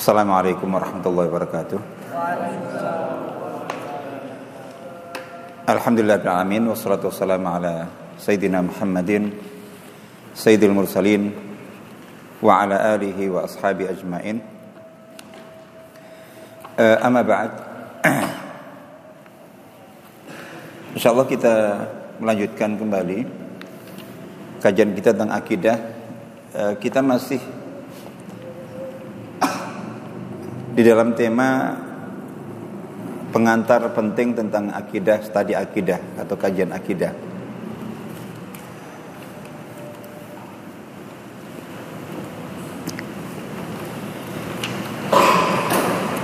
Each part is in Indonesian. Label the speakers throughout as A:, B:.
A: Assalamualaikum warahmatullahi wabarakatuh. Alhamdulillah alamin wassalatu wassalamu ala sayyidina Muhammadin sayyidil mursalin wa ala alihi wa ashabi ajmain. Uh, amma ba'd. Insyaallah kita melanjutkan kembali kajian kita tentang akidah. Uh, kita masih di dalam tema pengantar penting tentang akidah, studi akidah atau kajian akidah.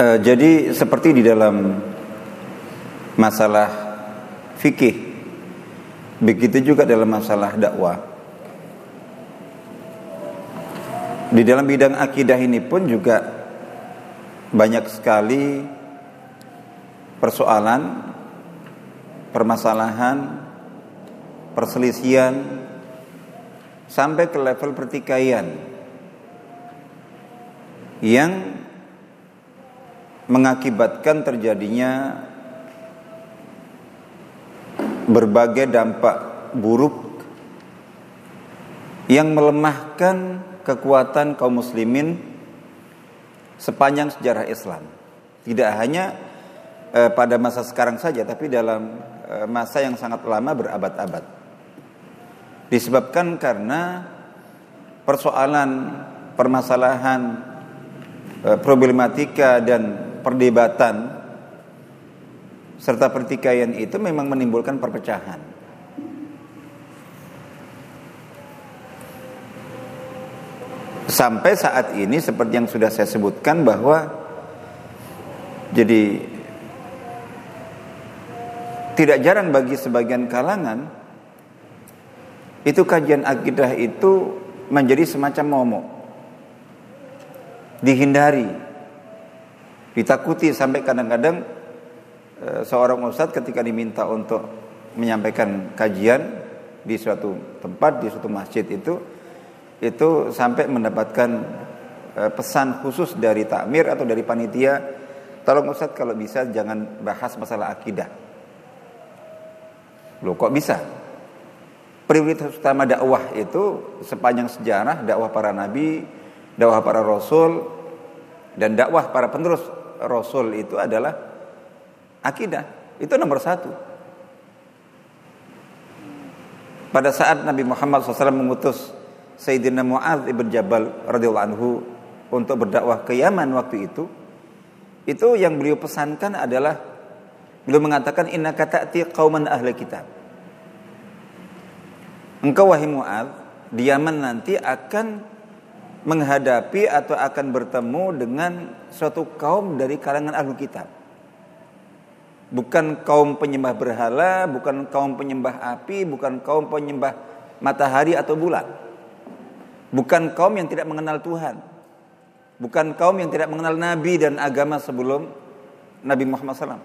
A: E, jadi seperti di dalam masalah fikih, begitu juga dalam masalah dakwah. Di dalam bidang akidah ini pun juga banyak sekali persoalan, permasalahan, perselisihan sampai ke level pertikaian yang mengakibatkan terjadinya berbagai dampak buruk yang melemahkan kekuatan kaum muslimin sepanjang sejarah Islam. Tidak hanya e, pada masa sekarang saja, tapi dalam e, masa yang sangat lama berabad-abad. Disebabkan karena persoalan, permasalahan, e, problematika dan perdebatan serta pertikaian itu memang menimbulkan perpecahan. Sampai saat ini seperti yang sudah saya sebutkan bahwa jadi tidak jarang bagi sebagian kalangan itu kajian akidah itu menjadi semacam momok. Dihindari. Ditakuti sampai kadang-kadang e, seorang ustadz ketika diminta untuk menyampaikan kajian di suatu tempat, di suatu masjid itu itu sampai mendapatkan e, pesan khusus dari takmir atau dari panitia tolong Ustaz kalau bisa jangan bahas masalah akidah. Loh kok bisa? Prioritas utama dakwah itu sepanjang sejarah dakwah para nabi dakwah para rasul dan dakwah para penerus rasul itu adalah akidah. Itu nomor satu. Pada saat Nabi Muhammad SAW mengutus Sayyidina Mu'adz ibn Jabal anhu untuk berdakwah ke Yaman waktu itu itu yang beliau pesankan adalah beliau mengatakan inna ta'ti qauman ahli kitab. Engkau wahai Mu'adz di Yaman nanti akan menghadapi atau akan bertemu dengan suatu kaum dari kalangan ahli kitab. Bukan kaum penyembah berhala bukan kaum penyembah api bukan kaum penyembah matahari atau bulan Bukan kaum yang tidak mengenal Tuhan. Bukan kaum yang tidak mengenal Nabi dan agama sebelum Nabi Muhammad SAW.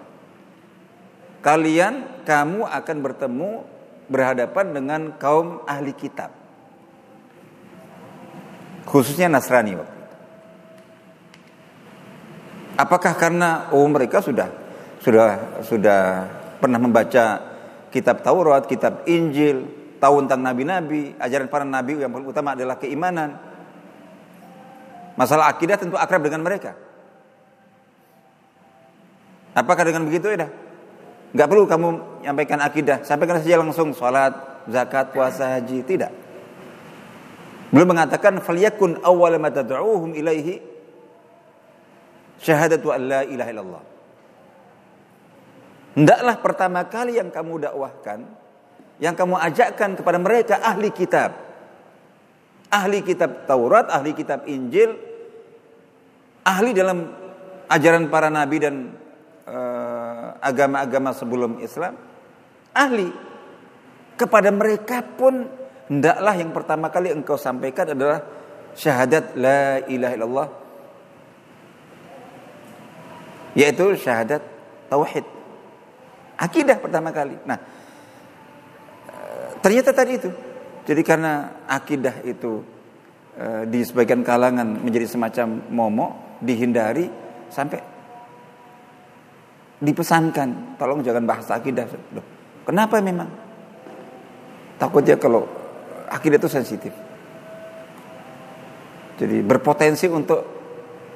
A: Kalian, kamu akan bertemu berhadapan dengan kaum ahli kitab. Khususnya Nasrani waktu itu. Apakah karena oh mereka sudah sudah sudah pernah membaca kitab Taurat, kitab Injil, tahu tentang nabi-nabi, ajaran para nabi yang paling utama adalah keimanan. Masalah akidah tentu akrab dengan mereka. Apakah dengan begitu ya? Gak perlu kamu menyampaikan akidah, sampaikan saja langsung sholat, zakat, puasa, haji, tidak. Belum mengatakan faliyakun awwal ma tad'uuhum ilaihi syahadatu an la ilaha illallah. Hendaklah pertama kali yang kamu dakwahkan yang kamu ajakkan kepada mereka ahli kitab. Ahli kitab Taurat, ahli kitab Injil, ahli dalam ajaran para nabi dan uh, agama-agama sebelum Islam. Ahli. Kepada mereka pun hendaklah yang pertama kali engkau sampaikan adalah syahadat la ilaha illallah. Yaitu syahadat tauhid. Akidah pertama kali. Nah Ternyata tadi itu. Jadi karena akidah itu eh, di sebagian kalangan menjadi semacam momok, dihindari sampai dipesankan, tolong jangan bahas akidah. Loh, kenapa memang? Takutnya kalau akidah itu sensitif. Jadi berpotensi untuk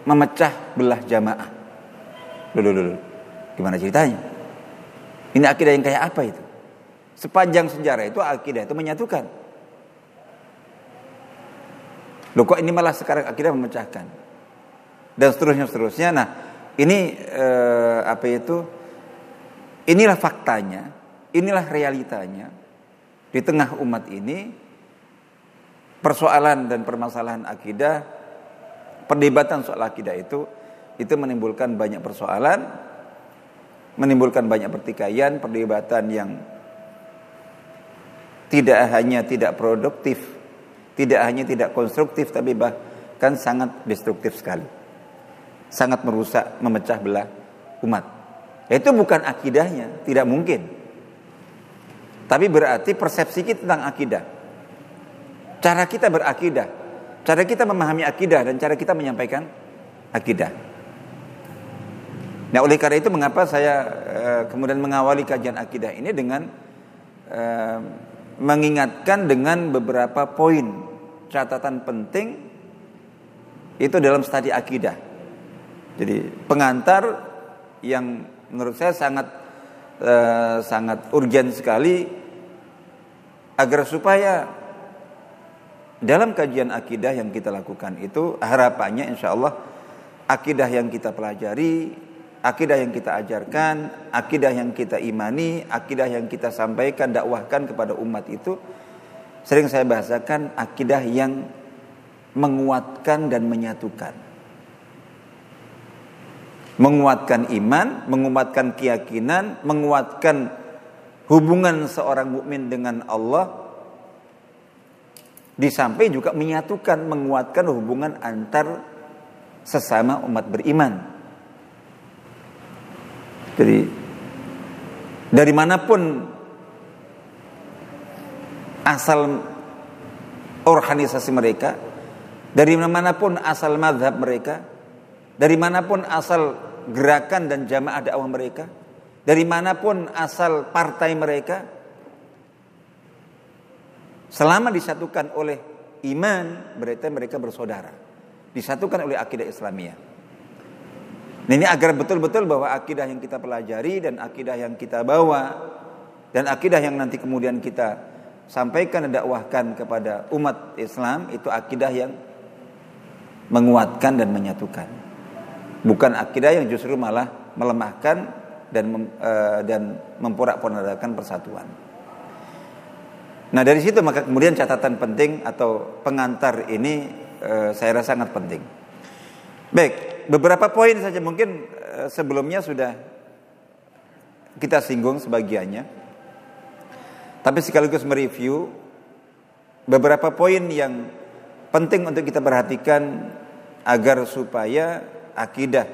A: memecah belah jamaah. Loh, loh, loh. Gimana ceritanya? Ini akidah yang kayak apa itu? Sepanjang sejarah itu akidah itu menyatukan. Loh kok ini malah sekarang akidah memecahkan? Dan seterusnya seterusnya. Nah, ini eh, apa itu? Inilah faktanya, inilah realitanya di tengah umat ini persoalan dan permasalahan akidah, perdebatan soal akidah itu itu menimbulkan banyak persoalan, menimbulkan banyak pertikaian, perdebatan yang tidak hanya tidak produktif, tidak hanya tidak konstruktif, tapi bahkan sangat destruktif sekali sangat merusak, memecah belah umat. Itu bukan akidahnya, tidak mungkin. Tapi berarti persepsi kita tentang akidah. Cara kita berakidah, cara kita memahami akidah dan cara kita menyampaikan akidah. Nah, oleh karena itu mengapa saya uh, kemudian mengawali kajian akidah ini dengan uh, mengingatkan dengan beberapa poin catatan penting itu dalam studi akidah. Jadi pengantar yang menurut saya sangat eh, sangat urgent sekali agar supaya dalam kajian akidah yang kita lakukan itu harapannya insya Allah akidah yang kita pelajari, akidah yang kita ajarkan, akidah yang kita imani, akidah yang kita sampaikan, dakwahkan kepada umat itu sering saya bahasakan akidah yang menguatkan dan menyatukan menguatkan iman, menguatkan keyakinan, menguatkan hubungan seorang mukmin dengan Allah di samping juga menyatukan menguatkan hubungan antar sesama umat beriman. Jadi dari mana pun asal organisasi mereka, dari mana pun asal madhab mereka, dari mana pun asal gerakan dan jamaah dakwah mereka, dari mana pun asal partai mereka, selama disatukan oleh iman, berarti mereka bersaudara. Disatukan oleh akidah Islamiyah. Nah, ini agar betul-betul bahwa akidah yang kita pelajari dan akidah yang kita bawa dan akidah yang nanti kemudian kita sampaikan dan dakwahkan kepada umat Islam itu akidah yang menguatkan dan menyatukan bukan akidah yang justru malah melemahkan dan mem, uh, dan memporak-porandakan persatuan. Nah dari situ maka kemudian catatan penting atau pengantar ini uh, saya rasa sangat penting. Baik, beberapa poin saja mungkin uh, sebelumnya sudah kita singgung sebagiannya. Tapi sekaligus mereview beberapa poin yang penting untuk kita perhatikan agar supaya akidah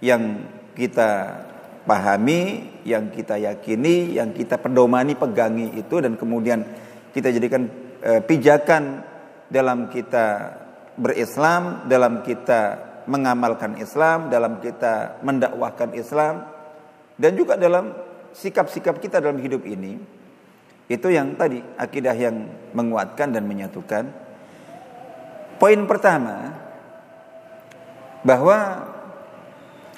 A: yang kita pahami, yang kita yakini, yang kita pedomani, pegangi itu dan kemudian kita jadikan e, pijakan dalam kita berislam, dalam kita mengamalkan Islam, dalam kita mendakwahkan Islam dan juga dalam sikap-sikap kita dalam hidup ini. Itu yang tadi akidah yang menguatkan dan menyatukan. Poin pertama, bahwa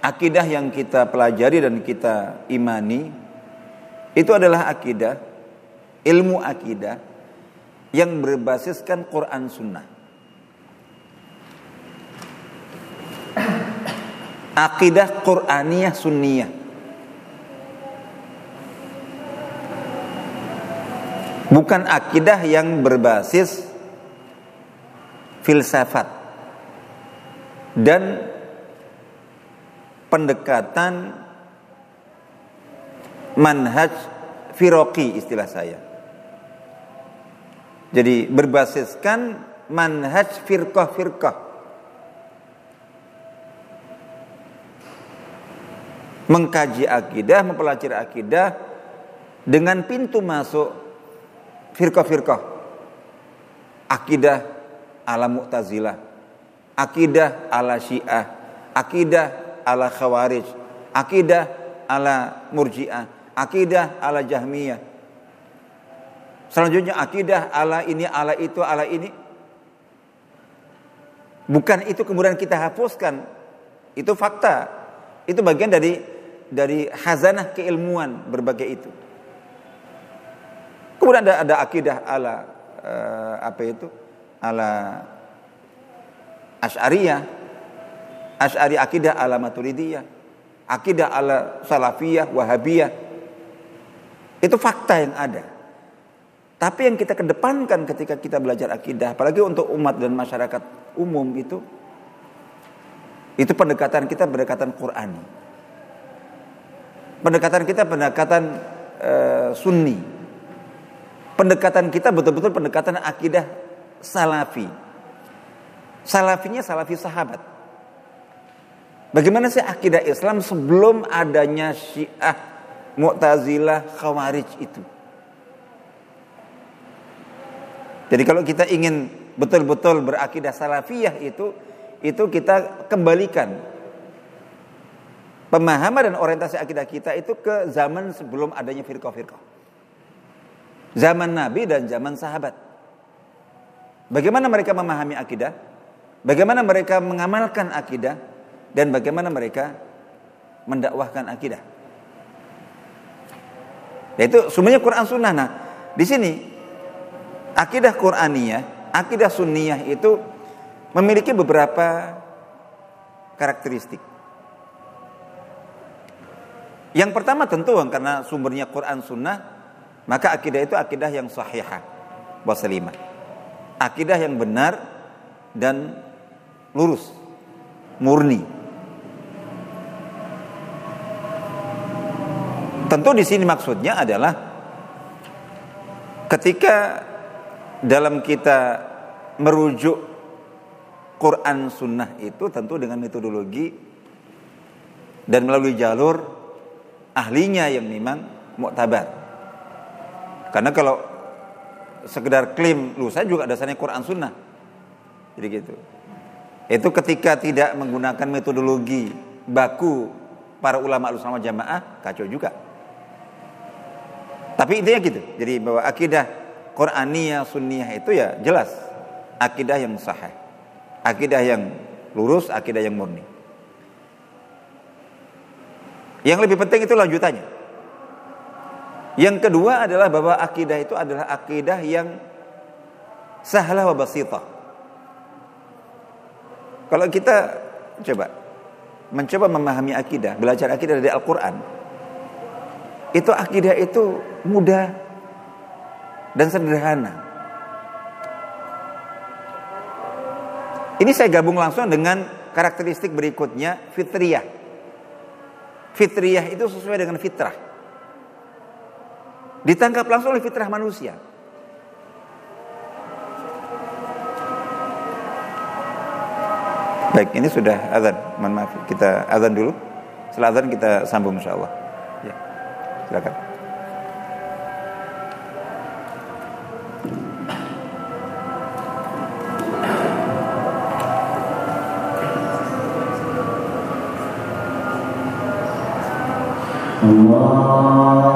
A: akidah yang kita pelajari dan kita imani itu adalah akidah ilmu akidah yang berbasiskan Quran Sunnah. Akidah Quraniyah Sunniyah. Bukan akidah yang berbasis filsafat dan pendekatan manhaj firoki istilah saya. Jadi berbasiskan manhaj firqah-firqah. Mengkaji akidah, mempelajari akidah dengan pintu masuk firqah-firqah. Akidah ala Mu'tazilah, akidah ala Syiah, akidah ala Khawarij, akidah ala Murji'ah, akidah ala Jahmiyah. Selanjutnya akidah ala ini, ala itu, ala ini. Bukan itu kemudian kita hapuskan. Itu fakta. Itu bagian dari dari hazanah keilmuan berbagai itu. Kemudian ada ada akidah ala uh, apa itu? Ala Asy'ariyah. Asy'ari akidah ala Maturidiyah. Akidah ala Salafiyah, Wahabiyah. Itu fakta yang ada. Tapi yang kita kedepankan ketika kita belajar akidah, apalagi untuk umat dan masyarakat umum itu, itu pendekatan kita pendekatan Qurani. Pendekatan kita pendekatan uh, Sunni. Pendekatan kita betul-betul pendekatan akidah Salafi. Salafinya Salafi sahabat. Bagaimana sih akidah Islam sebelum adanya Syiah, Mu'tazilah, Khawarij itu? Jadi kalau kita ingin betul-betul berakidah salafiyah itu itu kita kembalikan pemahaman dan orientasi akidah kita itu ke zaman sebelum adanya firqah-firqah. Zaman Nabi dan zaman sahabat. Bagaimana mereka memahami akidah? Bagaimana mereka mengamalkan akidah dan bagaimana mereka mendakwahkan akidah? Itu semuanya Quran Sunnah. Nah, di sini akidah Qur'aniyah, akidah Sunniyah itu memiliki beberapa karakteristik. Yang pertama tentu karena sumbernya Quran Sunnah, maka akidah itu akidah yang sahihah, wasalimah. Akidah yang benar dan lurus, murni. Tentu di sini maksudnya adalah ketika dalam kita merujuk Quran Sunnah itu tentu dengan metodologi dan melalui jalur ahlinya yang memang muktabar. Karena kalau sekedar klaim, lu saya juga dasarnya Quran Sunnah. Jadi gitu. Itu ketika tidak menggunakan metodologi baku para ulama sama jamaah, kacau juga. Tapi intinya gitu. Jadi bahwa akidah Quraniyah, Sunniyah itu ya jelas akidah yang sahih. Akidah yang lurus, akidah yang murni. Yang lebih penting itu lanjutannya. Yang kedua adalah bahwa akidah itu adalah akidah yang sahlah wa basitah. Kalau kita coba mencoba memahami akidah, belajar akidah dari Al-Qur'an, itu akidah itu mudah dan sederhana. Ini saya gabung langsung dengan karakteristik berikutnya fitriyah. Fitriyah itu sesuai dengan fitrah. Ditangkap langsung oleh fitrah manusia. Baik, ini sudah azan. Mohon maaf, kita azan dulu. Setelah azan kita sambung insya Allah. Ya, silakan. Allah.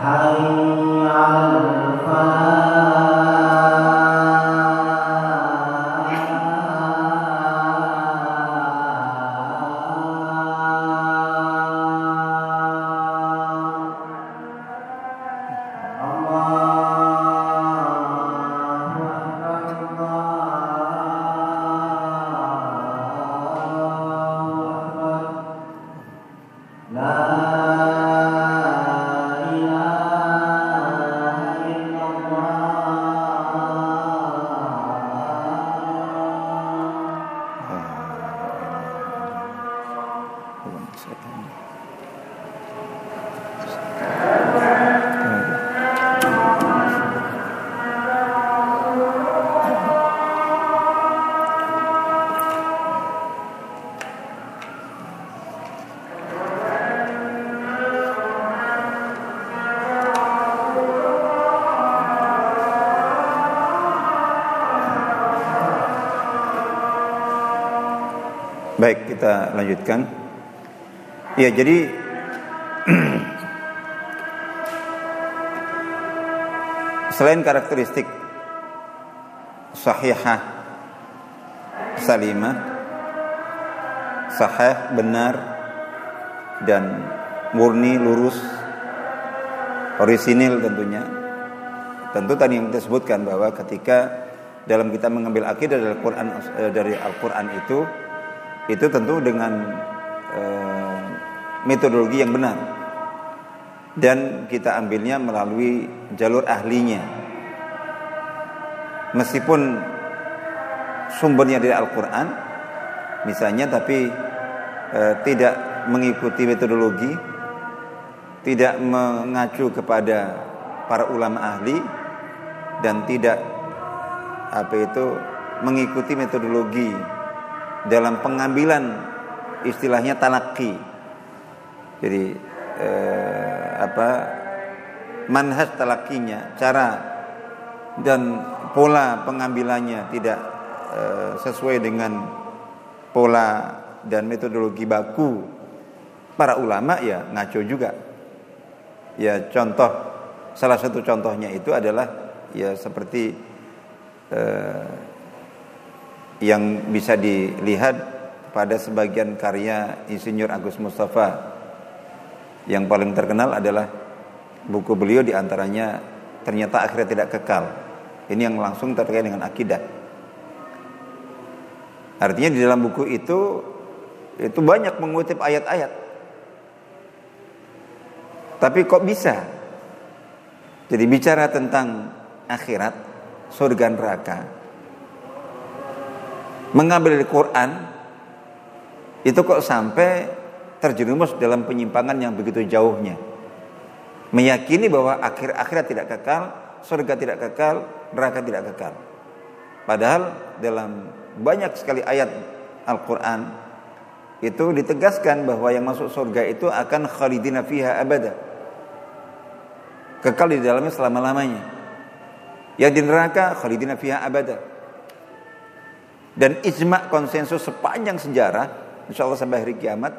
A: Hallelujah. Kita lanjutkan. Ya, jadi selain karakteristik sahihah salimah sahih benar dan murni lurus orisinil tentunya tentu tadi yang kita sebutkan bahwa ketika dalam kita mengambil akidah dari Al-Qur'an eh, dari Al-Qur'an itu itu tentu dengan eh, metodologi yang benar. Dan kita ambilnya melalui jalur ahlinya. Meskipun sumbernya dari Al-Quran misalnya tapi eh, tidak mengikuti metodologi tidak mengacu kepada para ulama ahli dan tidak apa itu mengikuti metodologi dalam pengambilan istilahnya talaki jadi eh, apa manhaj talakinya cara dan pola pengambilannya tidak eh, sesuai dengan pola dan metodologi baku. Para ulama ya ngaco juga. Ya contoh salah satu contohnya itu adalah ya seperti eh, yang bisa dilihat pada sebagian karya Insinyur Agus Mustafa. Yang paling terkenal adalah buku beliau di antaranya ternyata akhirnya tidak kekal. Ini yang langsung terkait dengan akidah. Artinya di dalam buku itu itu banyak mengutip ayat-ayat. Tapi kok bisa? Jadi bicara tentang akhirat surga neraka mengambil dari Quran itu kok sampai terjerumus dalam penyimpangan yang begitu jauhnya. Meyakini bahwa akhir akhirat tidak kekal surga tidak kekal neraka tidak kekal. Padahal dalam banyak sekali ayat Al-Quran itu ditegaskan bahwa yang masuk surga itu akan khalidina fiha abada. Kekal di dalamnya selama-lamanya. Yang di neraka khalidina fiha abada dan ijma konsensus sepanjang sejarah, insya Allah sampai hari kiamat,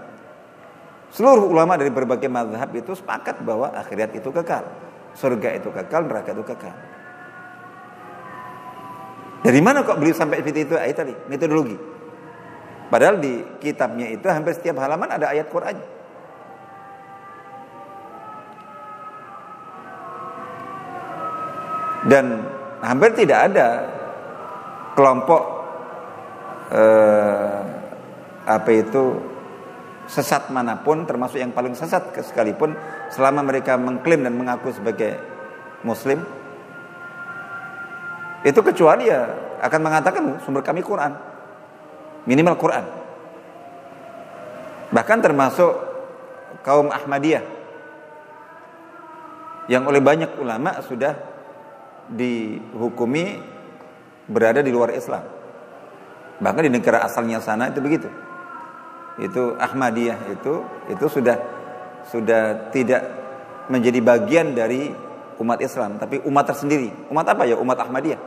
A: seluruh ulama dari berbagai mazhab itu sepakat bahwa akhirat itu kekal, surga itu kekal, neraka itu kekal. Dari mana kok beliau sampai seperti itu? Ayat tadi, metodologi. Padahal di kitabnya itu hampir setiap halaman ada ayat Quran. Dan hampir tidak ada kelompok eh, apa itu sesat mana pun termasuk yang paling sesat sekalipun selama mereka mengklaim dan mengaku sebagai muslim itu kecuali ya akan mengatakan sumber kami Quran minimal Quran bahkan termasuk kaum Ahmadiyah yang oleh banyak ulama sudah dihukumi berada di luar Islam. Bahkan di negara asalnya sana itu begitu. Itu Ahmadiyah itu itu sudah sudah tidak menjadi bagian dari umat Islam, tapi umat tersendiri. Umat apa ya? Umat Ahmadiyah.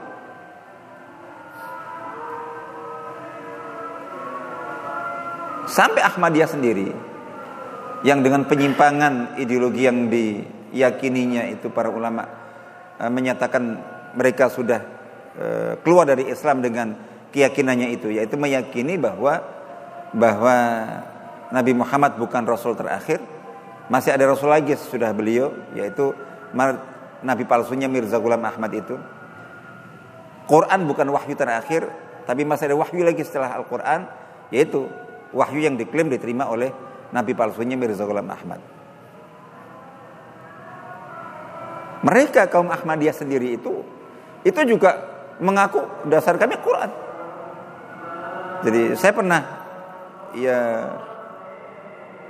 A: Sampai Ahmadiyah sendiri yang dengan penyimpangan ideologi yang diyakininya itu para ulama eh, menyatakan mereka sudah eh, keluar dari Islam dengan keyakinannya itu yaitu meyakini bahwa bahwa Nabi Muhammad bukan rasul terakhir masih ada rasul lagi sudah beliau yaitu Nabi palsunya Mirza Ghulam Ahmad itu Quran bukan wahyu terakhir tapi masih ada wahyu lagi setelah Al-Quran yaitu wahyu yang diklaim diterima oleh nabi palsunya Mirza Ghulam Ahmad. Mereka kaum Ahmadiyah sendiri itu itu juga mengaku dasar kami Quran. Jadi saya pernah ya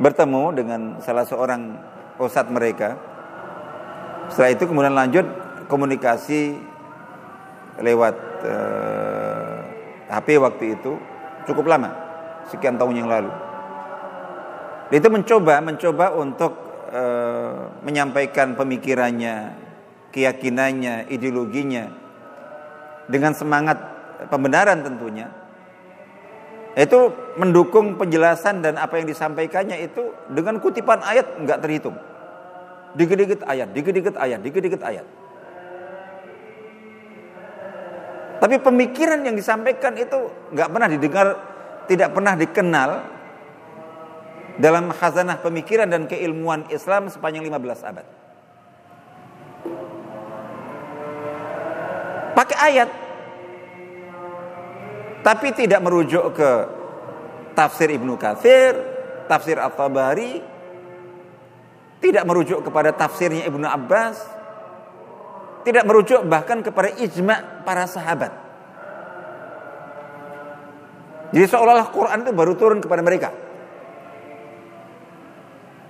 A: bertemu dengan salah seorang ustadz mereka. Setelah itu kemudian lanjut komunikasi lewat eh, HP waktu itu cukup lama sekian tahun yang lalu. Itu mencoba mencoba untuk e, menyampaikan pemikirannya, keyakinannya, ideologinya dengan semangat pembenaran tentunya. Itu mendukung penjelasan dan apa yang disampaikannya itu dengan kutipan ayat nggak terhitung. Dikit-dikit ayat, dikit-dikit ayat, dikit-dikit ayat. Tapi pemikiran yang disampaikan itu nggak pernah didengar tidak pernah dikenal dalam khazanah pemikiran dan keilmuan Islam sepanjang 15 abad. Pakai ayat. Tapi tidak merujuk ke tafsir Ibnu Katsir, tafsir At-Tabari, tidak merujuk kepada tafsirnya Ibnu Abbas, tidak merujuk bahkan kepada ijma para sahabat. Jadi seolah-olah Quran itu baru turun kepada mereka.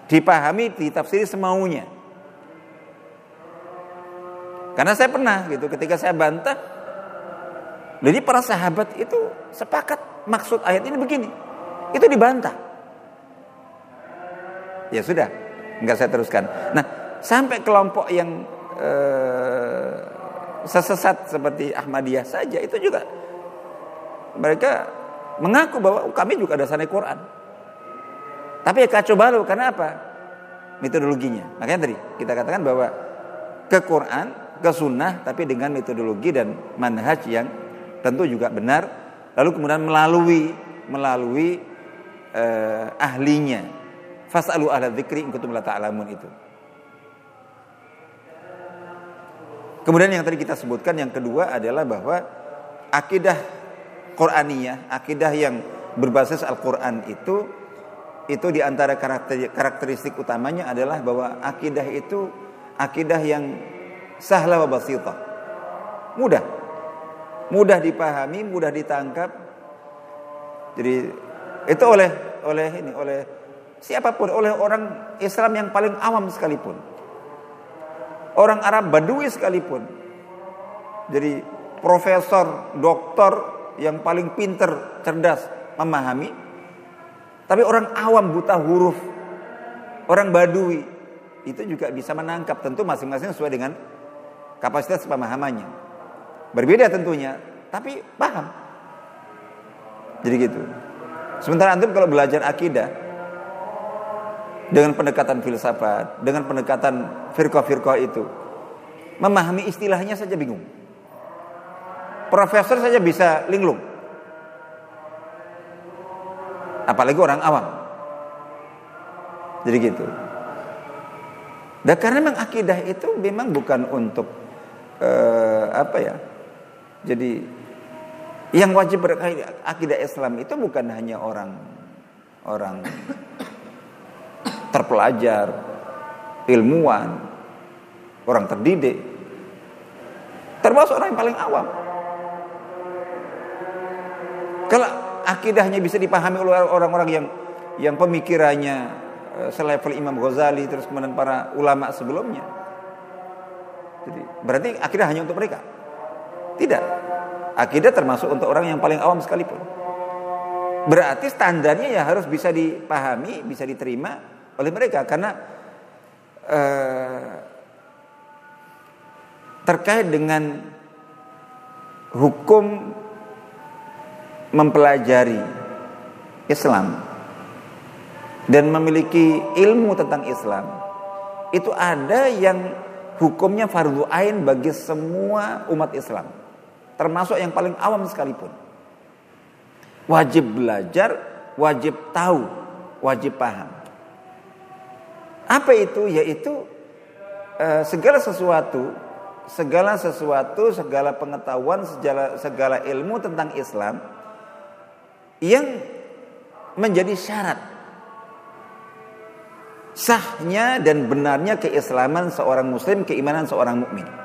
A: Dipahami, ditafsiri semaunya. Karena saya pernah gitu ketika saya bantah jadi para sahabat itu sepakat maksud ayat ini begini. Itu dibantah. Ya sudah, enggak saya teruskan. Nah, sampai kelompok yang eh, sesesat seperti Ahmadiyah saja itu juga mereka mengaku bahwa oh, kami juga dasarnya Quran. Tapi ya kacau balau karena apa? Metodologinya. Makanya tadi kita katakan bahwa ke Quran, ke sunnah tapi dengan metodologi dan manhaj yang tentu juga benar lalu kemudian melalui melalui uh, ahlinya fasalu ahla dzikri in kuntum la ta'lamun itu. Kemudian yang tadi kita sebutkan yang kedua adalah bahwa akidah Quraniyah, akidah yang berbasis Al-Quran itu itu di antara karakter, karakteristik utamanya adalah bahwa akidah itu akidah yang sahla wa basita. Mudah. Mudah dipahami, mudah ditangkap. Jadi itu oleh oleh ini oleh siapa pun, oleh orang Islam yang paling awam sekalipun. Orang Arab Badui sekalipun. Jadi profesor, doktor, yang paling pinter, cerdas memahami. Tapi orang awam buta huruf, orang badui itu juga bisa menangkap tentu masing-masing sesuai dengan kapasitas pemahamannya. Berbeda tentunya, tapi paham. Jadi gitu. Sementara antum kalau belajar akidah dengan pendekatan filsafat, dengan pendekatan firqah-firqah itu, memahami istilahnya saja bingung. Profesor saja bisa linglung. Apalagi orang awam. Jadi gitu. Dan karena memang akidah itu memang bukan untuk uh, apa ya? Jadi yang wajib berakidah Islam itu bukan hanya orang orang terpelajar, ilmuwan, orang terdidik, termasuk orang yang paling awam. Kalau akidahnya bisa dipahami oleh orang-orang yang yang pemikirannya eh, selevel Imam Ghazali terus kemudian para ulama sebelumnya. Jadi berarti akidah hanya untuk mereka. Tidak. Akidah termasuk untuk orang yang paling awam sekalipun. Berarti standarnya ya harus bisa dipahami, bisa diterima oleh mereka karena eh, terkait dengan hukum mempelajari Islam dan memiliki ilmu tentang Islam itu ada yang hukumnya fardu ain bagi semua umat Islam termasuk yang paling awam sekalipun. Wajib belajar wajib tahu wajib paham. Apa itu? Yaitu eh, segala sesuatu segala sesuatu segala pengetahuan segala segala ilmu tentang Islam yang menjadi syarat. Sahnya dan benarnya keislaman seorang muslim, keimanan seorang mukmin.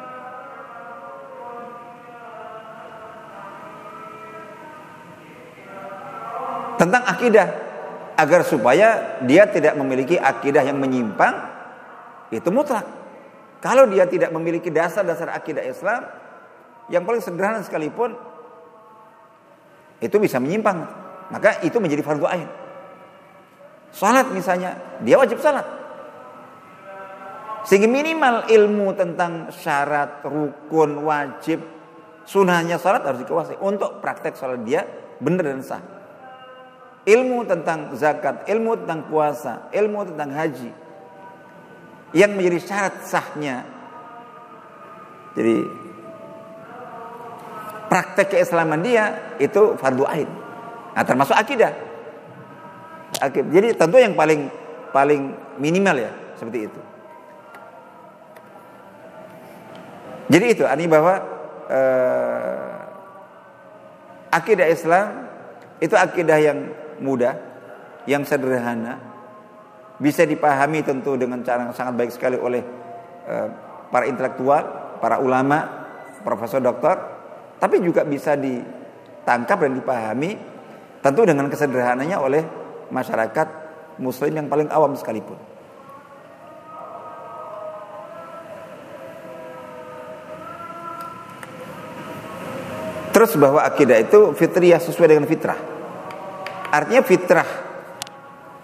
A: Tentang akidah agar supaya dia tidak memiliki akidah yang menyimpang itu mutlak. Kalau dia tidak memiliki dasar-dasar akidah Islam yang paling sederhana sekalipun itu bisa menyimpang. Maka itu menjadi fardu ain. Salat misalnya, dia wajib salat. Sehingga minimal ilmu tentang syarat, rukun, wajib, sunahnya salat harus dikuasai. Untuk praktek salat dia benar dan sah. Ilmu tentang zakat, ilmu tentang puasa, ilmu tentang haji. Yang menjadi syarat sahnya. Jadi praktek keislaman dia itu fardu ain. Nah, termasuk akidah. Jadi tentu yang paling paling minimal ya seperti itu. Jadi itu artinya bahwa eh, akidah Islam itu akidah yang mudah, yang sederhana, bisa dipahami tentu dengan cara yang sangat baik sekali oleh eh, para intelektual, para ulama, profesor doktor, tapi juga bisa ditangkap dan dipahami tentu dengan kesederhananya oleh masyarakat muslim yang paling awam sekalipun. Terus bahwa akidah itu fitriyah sesuai dengan fitrah. Artinya fitrah.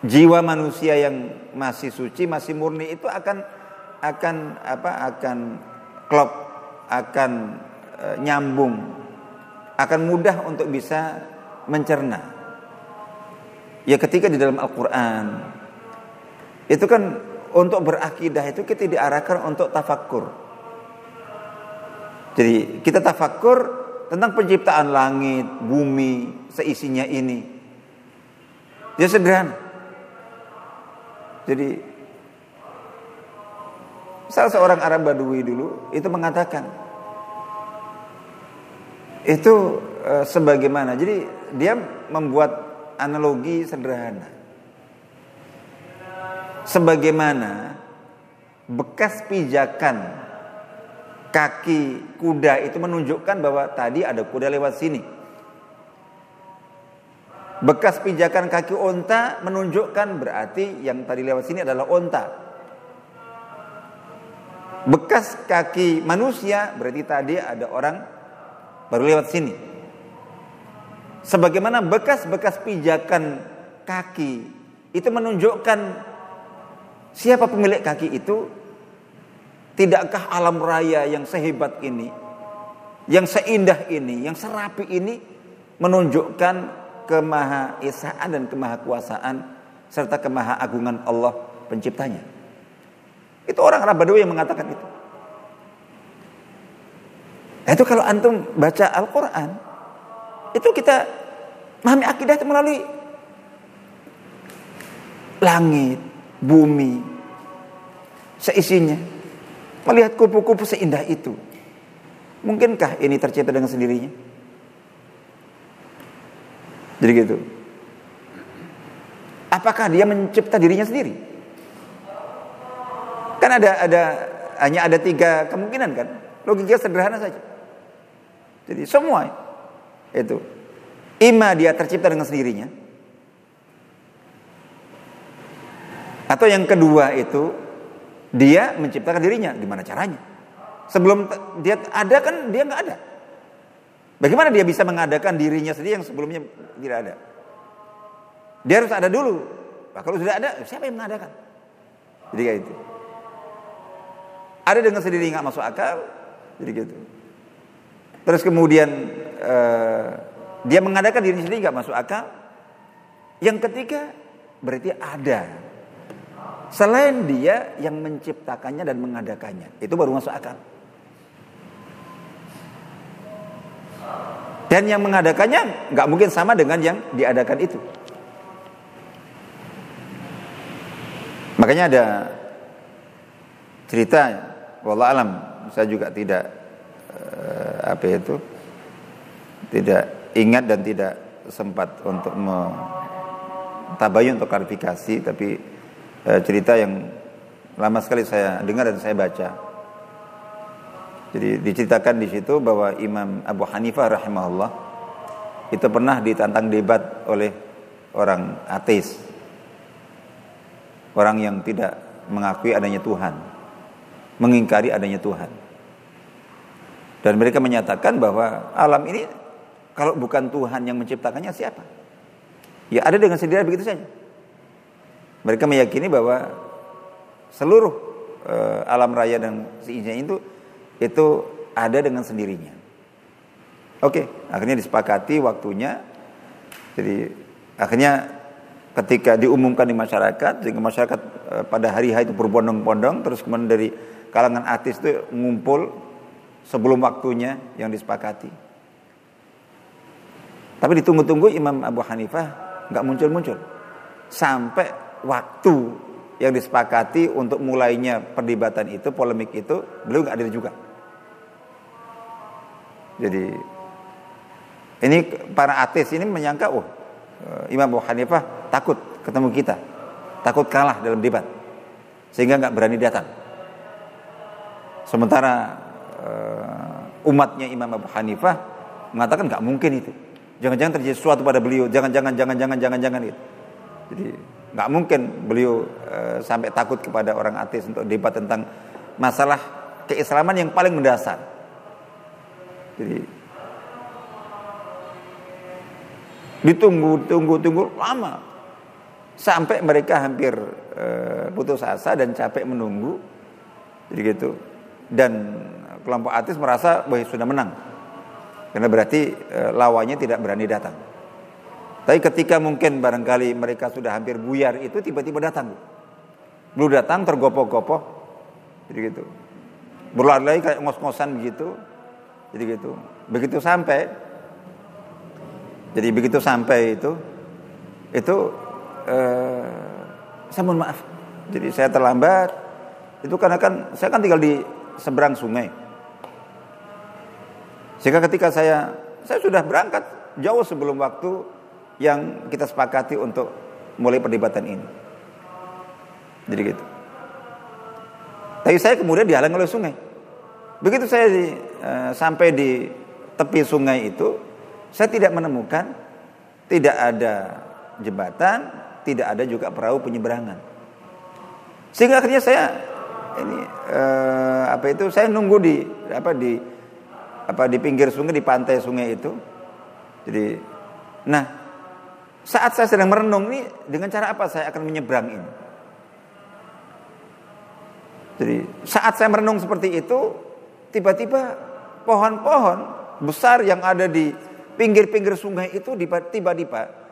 A: Jiwa manusia yang masih suci, masih murni itu akan akan apa? akan klop, akan e, nyambung, akan mudah untuk bisa mencerna. Ya ketika di dalam Al-Quran Itu kan untuk berakidah itu kita diarahkan untuk tafakur Jadi kita tafakur tentang penciptaan langit, bumi, seisinya ini Dia sederhana Jadi Salah seorang Arab Badui dulu itu mengatakan itu e, sebagaimana. Jadi dia membuat analogi sederhana. Sebagaimana bekas pijakan kaki kuda itu menunjukkan bahwa tadi ada kuda lewat sini. Bekas pijakan kaki onta menunjukkan berarti yang tadi lewat sini adalah onta. Bekas kaki manusia berarti tadi ada orang baru lewat sini sebagaimana bekas-bekas pijakan kaki itu menunjukkan siapa pemilik kaki itu tidakkah alam raya yang sehebat ini yang seindah ini yang serapi ini menunjukkan kemahaesaan dan kemahakuasaan serta kemahaagungan Allah penciptanya. Itu orang Arab Badawi yang mengatakan itu. Nah, itu kalau antum baca Al-Quran, itu kita memahami akidah itu melalui langit, bumi, seisinya. Melihat kupu-kupu seindah itu. Mungkinkah ini tercipta dengan sendirinya? Jadi gitu. Apakah dia mencipta dirinya sendiri? Kan ada ada hanya ada tiga kemungkinan kan? Logika sederhana saja. Jadi semua itu ima dia tercipta dengan sendirinya. Atau yang kedua itu dia menciptakan dirinya. Gimana caranya? Sebelum dia ada kan dia nggak ada. Bagaimana dia bisa mengadakan dirinya sendiri yang sebelumnya tidak ada? Dia harus ada dulu. Nah, kalau sudah ada, siapa yang mengadakan? Jadi kayak itu. Ada dengan sendiri nggak masuk akal, jadi gitu. Terus kemudian uh, dia mengadakan diri sendiri nggak masuk akal. Yang ketiga berarti ada. Selain dia yang menciptakannya dan mengadakannya, itu baru masuk akal. Dan yang mengadakannya nggak mungkin sama dengan yang diadakan itu. Makanya ada cerita, wallah alam, saya juga tidak uh, apa itu, tidak ingat dan tidak sempat untuk tabayun untuk klarifikasi, tapi uh, cerita yang lama sekali saya dengar dan saya baca. Jadi diceritakan di situ bahwa Imam Abu Hanifah rahimahullah itu pernah ditantang debat oleh orang ateis. Orang yang tidak mengakui adanya Tuhan, mengingkari adanya Tuhan. Dan mereka menyatakan bahwa alam ini kalau bukan Tuhan yang menciptakannya siapa? Ya ada dengan sendiri begitu saja. Mereka meyakini bahwa seluruh uh, alam raya dan seisinya itu itu ada dengan sendirinya. Oke, akhirnya disepakati waktunya. Jadi akhirnya ketika diumumkan di masyarakat, sehingga masyarakat e, pada hari hari itu berbondong-bondong, terus kemudian dari kalangan artis itu ngumpul sebelum waktunya yang disepakati. Tapi ditunggu-tunggu Imam Abu Hanifah nggak muncul-muncul sampai waktu yang disepakati untuk mulainya perdebatan itu, polemik itu, beliau nggak ada juga. Jadi ini para ateis ini menyangka oh Imam Abu Hanifah takut ketemu kita, takut kalah dalam debat, sehingga nggak berani datang. Sementara uh, umatnya Imam Abu Hanifah mengatakan nggak mungkin itu. Jangan-jangan terjadi sesuatu pada beliau. Jangan-jangan, jangan-jangan, jangan-jangan itu. Jadi nggak mungkin beliau uh, sampai takut kepada orang ateis untuk debat tentang masalah keislaman yang paling mendasar. Jadi ditunggu, tunggu, tunggu lama sampai mereka hampir uh, putus asa dan capek menunggu. Jadi gitu. Dan kelompok ateis merasa bahwa sudah menang. Karena berarti uh, lawannya tidak berani datang. Tapi ketika mungkin barangkali mereka sudah hampir buyar itu tiba-tiba datang. Belum datang tergopoh-gopoh. Jadi gitu. Berlari-lari kayak ngos-ngosan begitu. Jadi gitu. Begitu sampai jadi begitu sampai itu itu eh, saya mohon maaf. Jadi saya terlambat. Itu karena kan saya kan tinggal di seberang sungai. Sehingga ketika saya saya sudah berangkat jauh sebelum waktu yang kita sepakati untuk mulai perdebatan ini. Jadi gitu. Tapi saya kemudian dihalang oleh sungai. Begitu saya di, uh, sampai di tepi sungai itu, saya tidak menemukan tidak ada jembatan, tidak ada juga perahu penyeberangan. Sehingga akhirnya saya ini uh, apa itu saya nunggu di apa di apa di pinggir sungai di pantai sungai itu. Jadi nah saat saya sedang merenung ini dengan cara apa saya akan menyeberang ini? Jadi saat saya merenung seperti itu tiba-tiba pohon-pohon besar yang ada di pinggir-pinggir sungai itu tiba-tiba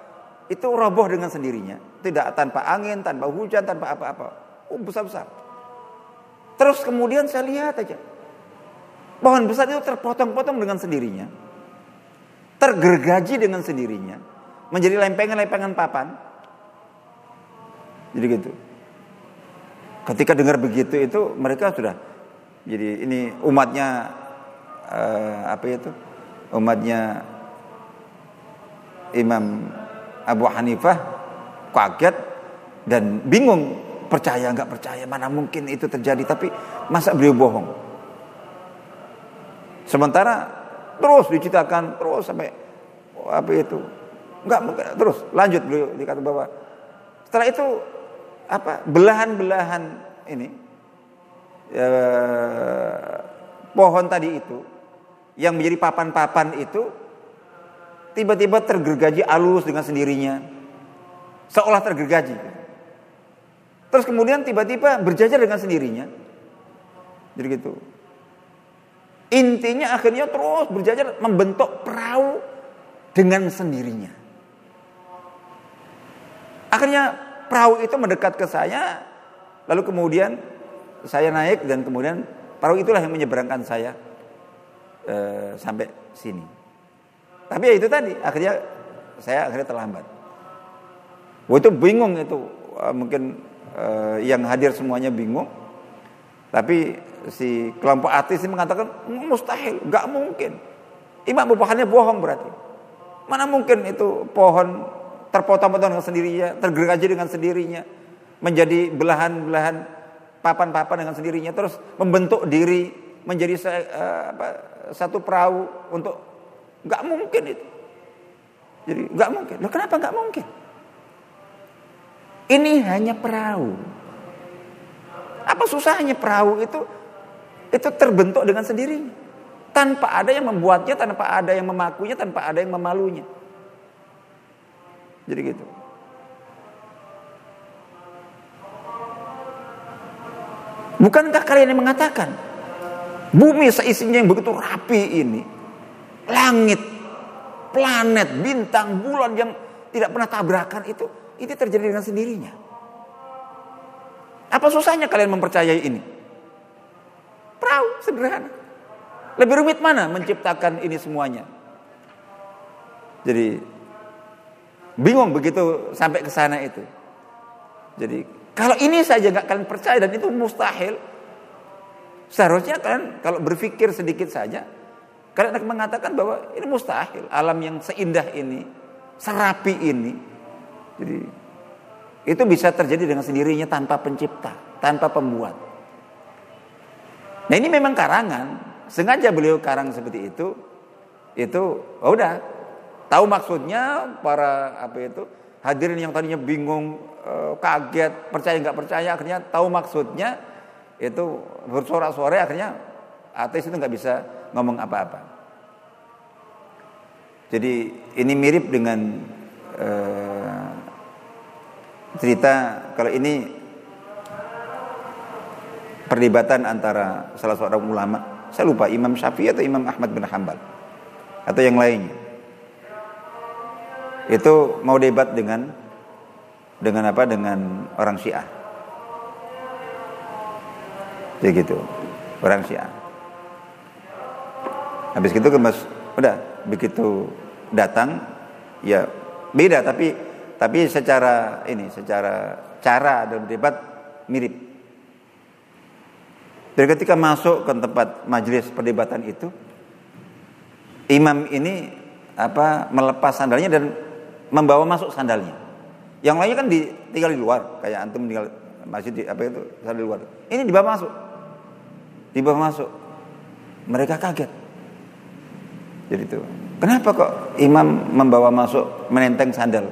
A: itu roboh dengan sendirinya. Tidak tanpa angin, tanpa hujan, tanpa apa-apa. Oh, besar-besar. Terus kemudian saya lihat aja. Pohon besar itu terpotong-potong dengan sendirinya. Tergergaji dengan sendirinya. Menjadi lempengan-lempengan papan. Jadi gitu. Ketika dengar begitu itu mereka sudah jadi ini umatnya uh, apa itu? Umatnya Imam Abu Hanifah kaget dan bingung. Percaya nggak percaya mana mungkin itu terjadi? Tapi masa beliau bohong? Sementara terus diceritakan terus sampai apa itu? Nggak mungkin terus lanjut beliau dikata bahwa setelah itu apa belahan-belahan ini eh, pohon tadi itu yang menjadi papan-papan itu tiba-tiba tergergaji alus dengan sendirinya. Seolah tergergaji. Terus kemudian tiba-tiba berjajar dengan sendirinya. Jadi gitu. Intinya akhirnya terus berjajar membentuk perahu dengan sendirinya. Akhirnya perahu itu mendekat ke saya, lalu kemudian saya naik dan kemudian perahu itulah yang menyeberangkan saya eh, sampai sini. Tapi ya itu tadi, akhirnya saya akhirnya terlambat. Wah itu bingung itu, mungkin uh, yang hadir semuanya bingung. Tapi si kelompok artis ini mengatakan mustahil, nggak mungkin. Imam bupahannya bohong berarti. Mana mungkin itu pohon terpotong-potong dengan sendirinya, tergergaji dengan sendirinya, menjadi belahan-belahan papan-papan dengan sendirinya, terus membentuk diri menjadi uh, apa, satu perahu untuk Nggak mungkin itu. Jadi nggak mungkin. Loh kenapa nggak mungkin? Ini hanya perahu. Apa susahnya perahu itu? Itu terbentuk dengan sendirinya. Tanpa ada yang membuatnya, tanpa ada yang memakunya, tanpa ada yang memalunya. Jadi gitu. Bukankah kalian yang mengatakan bumi seisinya yang begitu rapi ini langit, planet, bintang, bulan yang tidak pernah tabrakan itu itu terjadi dengan sendirinya. Apa susahnya kalian mempercayai ini? Perahu sederhana. Lebih rumit mana menciptakan ini semuanya? Jadi bingung begitu sampai ke sana itu. Jadi kalau ini saja nggak kalian percaya dan itu mustahil, seharusnya kalian kalau berpikir sedikit saja karena mengatakan bahwa ini mustahil alam yang seindah ini, serapi ini. Jadi itu bisa terjadi dengan sendirinya tanpa pencipta, tanpa pembuat. Nah ini memang karangan, sengaja beliau karang seperti itu. Itu oh udah tahu maksudnya para apa itu hadirin yang tadinya bingung, kaget, percaya nggak percaya, akhirnya tahu maksudnya itu bersorak-sorai akhirnya ateis itu nggak bisa ngomong apa-apa. Jadi ini mirip dengan uh, cerita kalau ini perdebatan antara salah seorang ulama, saya lupa Imam Syafi'i atau Imam Ahmad bin Hambal atau yang lainnya. Itu mau debat dengan dengan apa? Dengan orang Syiah. Jadi gitu, orang Syiah. Habis itu kemas udah begitu datang ya beda tapi tapi secara ini secara cara dan debat mirip. Dari ketika masuk ke tempat majelis perdebatan itu imam ini apa melepas sandalnya dan membawa masuk sandalnya. Yang lainnya kan tinggal di luar, kayak antum tinggal masih di apa itu di luar. Ini dibawa masuk. Dibawa masuk. Mereka kaget. Jadi itu. Kenapa kok imam membawa masuk menenteng sandal?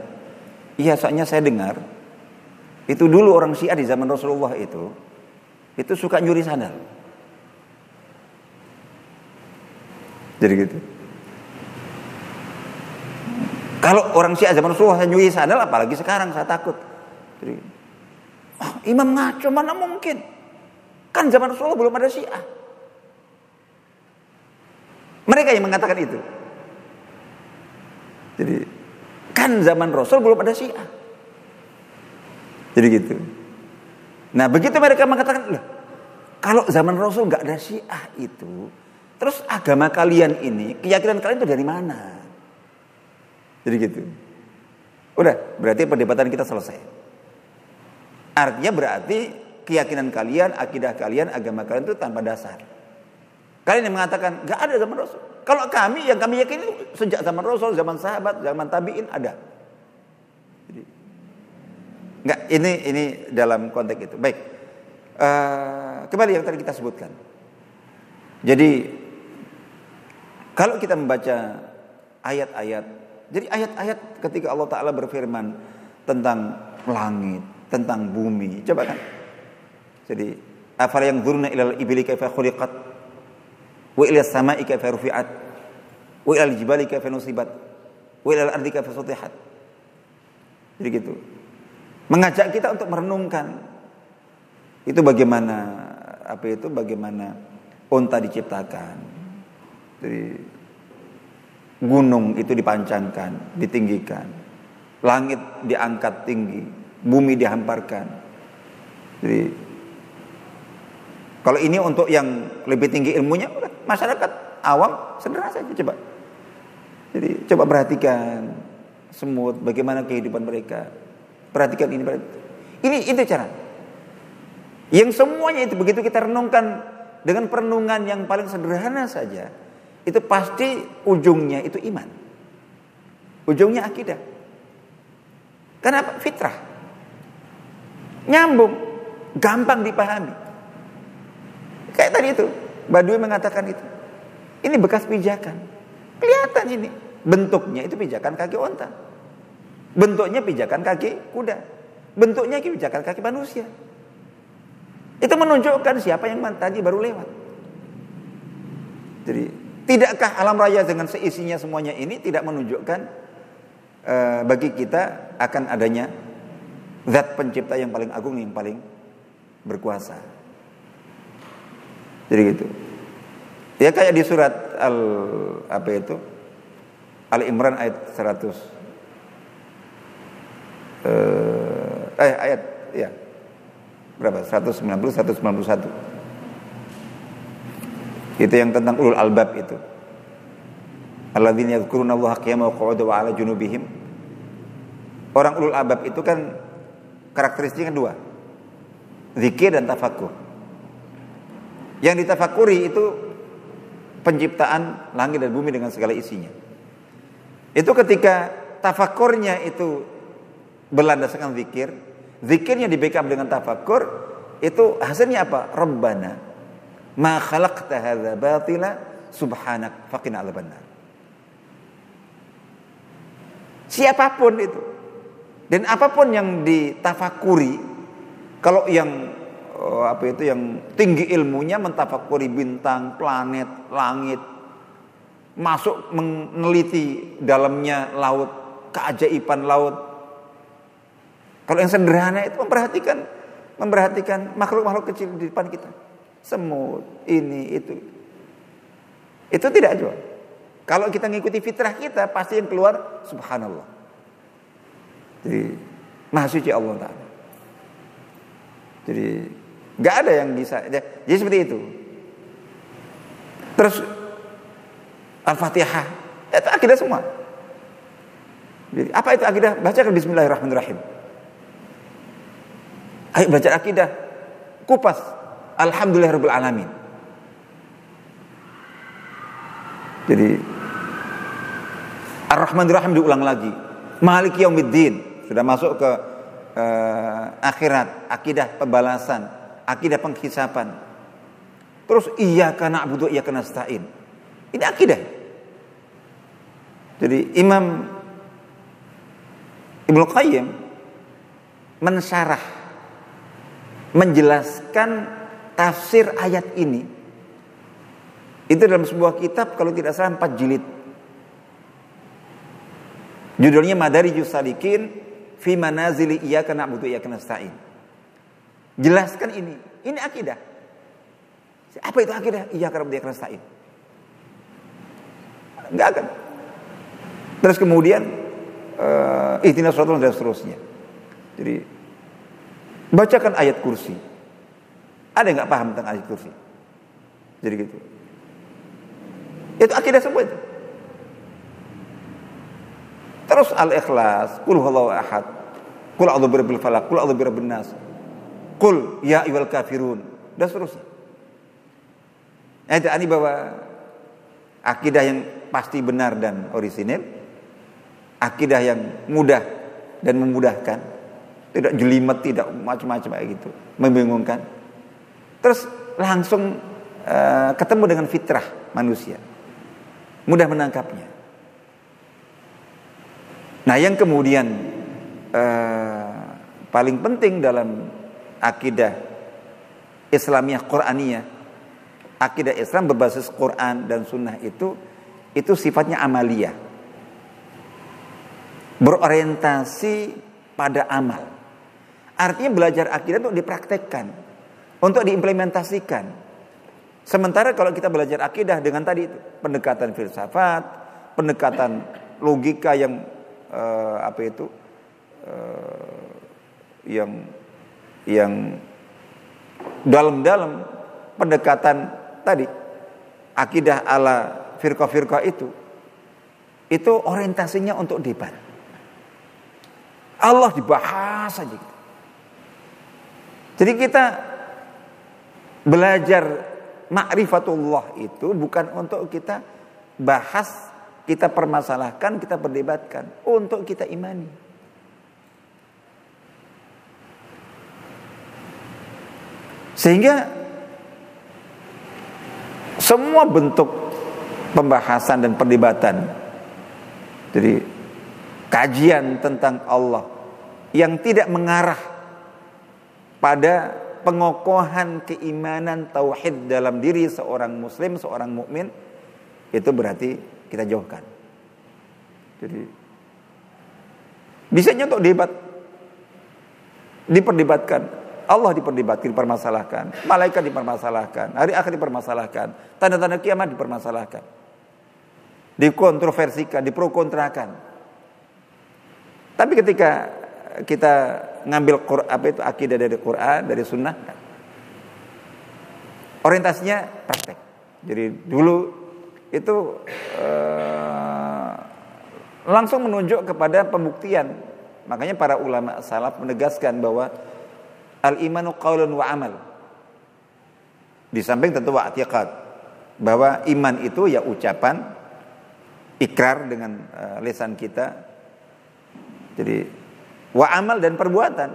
A: Iya, soalnya saya dengar itu dulu orang Syiah di zaman Rasulullah itu itu suka nyuri sandal. Jadi gitu. Kalau orang Syiah zaman Rasulullah nyuri sandal apalagi sekarang saya takut. Jadi, oh, imam ngaco mana mungkin? Kan zaman Rasulullah belum ada Syiah. Mereka yang mengatakan itu. Jadi kan zaman Rasul belum ada Syiah. Jadi gitu. Nah begitu mereka mengatakan, Loh, kalau zaman Rasul nggak ada Syiah itu, terus agama kalian ini, keyakinan kalian itu dari mana? Jadi gitu. Udah, berarti perdebatan kita selesai. Artinya berarti keyakinan kalian, akidah kalian, agama kalian itu tanpa dasar. Kalian yang mengatakan nggak ada zaman Rasul. Kalau kami yang kami yakini sejak zaman Rasul, zaman sahabat, zaman tabiin ada. Jadi, nggak ini ini dalam konteks itu. Baik, uh, kembali yang tadi kita sebutkan. Jadi kalau kita membaca ayat-ayat, jadi ayat-ayat ketika Allah Taala berfirman tentang langit, tentang bumi, coba kan. Jadi afala yang zurna ilal ibili kaifa khuliqat? Wa ila samai kaifa rufi'at? Wa ila jibali kaifa nusibat? Wa ila ardi kaifa sutihat? Jadi gitu. Mengajak kita untuk merenungkan. Itu bagaimana apa itu bagaimana unta diciptakan. Jadi gunung itu dipancangkan ditinggikan langit diangkat tinggi bumi dihamparkan jadi kalau ini untuk yang lebih tinggi ilmunya, masyarakat awam sederhana saja coba. Jadi coba perhatikan semut, bagaimana kehidupan mereka. Perhatikan ini, perhatikan. ini itu cara. Yang semuanya itu begitu kita renungkan dengan perenungan yang paling sederhana saja, itu pasti ujungnya itu iman. Ujungnya akidah. Kenapa? Fitrah. Nyambung, gampang dipahami. Kayak tadi itu, Badui mengatakan itu. Ini bekas pijakan. Kelihatan ini. Bentuknya itu pijakan kaki onta. Bentuknya pijakan kaki kuda. Bentuknya pijakan kaki manusia. Itu menunjukkan siapa yang tadi baru lewat. Jadi, tidakkah alam raya dengan seisinya semuanya ini tidak menunjukkan uh, bagi kita akan adanya zat pencipta yang paling agung yang paling berkuasa. Jadi gitu. Ya kayak di surat Al apa itu? Al Imran ayat 100. Eh, eh ayat ya. Berapa? 190 191. Itu yang tentang ulul albab itu. Alladzina yadhkuruna Allah qiyaman wa wa 'ala junubihim. Orang ulul albab itu kan karakteristiknya dua. Zikir dan tafakur. Yang ditafakuri itu penciptaan langit dan bumi dengan segala isinya. Itu ketika tafakurnya itu berlandaskan zikir, zikirnya di backup dengan tafakur, itu hasilnya apa? Rabbana ma khalaqta hadza batila subhanak faqina adzabannar. Siapa pun itu dan apa pun yang ditafakuri kalau yang oh, apa itu yang tinggi ilmunya mentafakuri bintang, planet, langit, masuk meneliti dalamnya laut, keajaiban laut. Kalau yang sederhana itu memperhatikan memperhatikan makhluk-makhluk kecil di depan kita. Semut, ini, itu. Itu tidak jual. Kalau kita ngikuti fitrah kita, pasti yang keluar subhanallah. Jadi, maha suci Allah Ta'ala. Jadi, Gak ada yang bisa. Jadi seperti itu. Terus Al-Fatihah. Itu akidah semua. Jadi, apa itu akidah? Bacakan Bismillahirrahmanirrahim. Ayo baca akidah. Kupas. Alhamdulillahirabbil alamin. Jadi Ar-Rahmanir diulang lagi. Maliki yaumiddin. Sudah masuk ke uh, akhirat, akidah pembalasan akidah penghisapan. Terus iya karena abudu iya karena stain. Ini akidah. Jadi Imam Ibnu Qayyim mensyarah menjelaskan tafsir ayat ini itu dalam sebuah kitab kalau tidak salah empat jilid. Judulnya Madari Salikin fi manazili na'budu iya karena stain. Jelaskan ini. Ini akidah. Apa itu akidah? Iya karena dia stain. Enggak akan. Terus kemudian uh, ihdinas dan seterusnya. Jadi bacakan ayat kursi. Ada nggak paham tentang ayat kursi? Jadi gitu. Itu akidah semua itu. Terus al-ikhlas, kul huwallahu ahad, kul a'udzu birabbil falaq, kul a'udzu birabbin nas. Kul ya ayyuhal kafirun dan seterusnya. Nah, itu ini bahwa akidah yang pasti benar dan orisinil, akidah yang mudah dan memudahkan, tidak jelimet, tidak macam-macam kayak gitu, membingungkan. Terus langsung uh, ketemu dengan fitrah manusia, mudah menangkapnya. Nah, yang kemudian uh, paling penting dalam akidah Islamiyah Quraniyah, akidah Islam berbasis Quran dan Sunnah itu itu sifatnya amalia, berorientasi pada amal. Artinya belajar akidah untuk dipraktekkan, untuk diimplementasikan. Sementara kalau kita belajar akidah dengan tadi pendekatan filsafat, pendekatan logika yang uh, apa itu uh, yang yang dalam-dalam pendekatan tadi akidah ala firqa-firqa itu itu orientasinya untuk debat. Allah dibahas saja. Jadi kita belajar ma'rifatullah itu bukan untuk kita bahas kita permasalahkan, kita perdebatkan untuk kita imani. Sehingga semua bentuk pembahasan dan perdebatan jadi kajian tentang Allah yang tidak mengarah pada pengokohan keimanan tauhid dalam diri seorang muslim, seorang mukmin itu berarti kita jauhkan. Jadi bisa untuk debat diperdebatkan Allah diperdebatkan, dipermasalahkan, malaikat dipermasalahkan, hari akhir dipermasalahkan, tanda-tanda kiamat dipermasalahkan, dikontroversikan, diprokontrakan. Tapi ketika kita ngambil Quran, apa itu akidah dari Quran, dari Sunnah, orientasinya praktek. Jadi dulu itu uh, langsung menunjuk kepada pembuktian. Makanya para ulama salaf menegaskan bahwa al imanu qaulun wa amal. Di samping tentu i'tiqad bahwa iman itu ya ucapan ikrar dengan uh, lisan kita. Jadi wa amal dan perbuatan,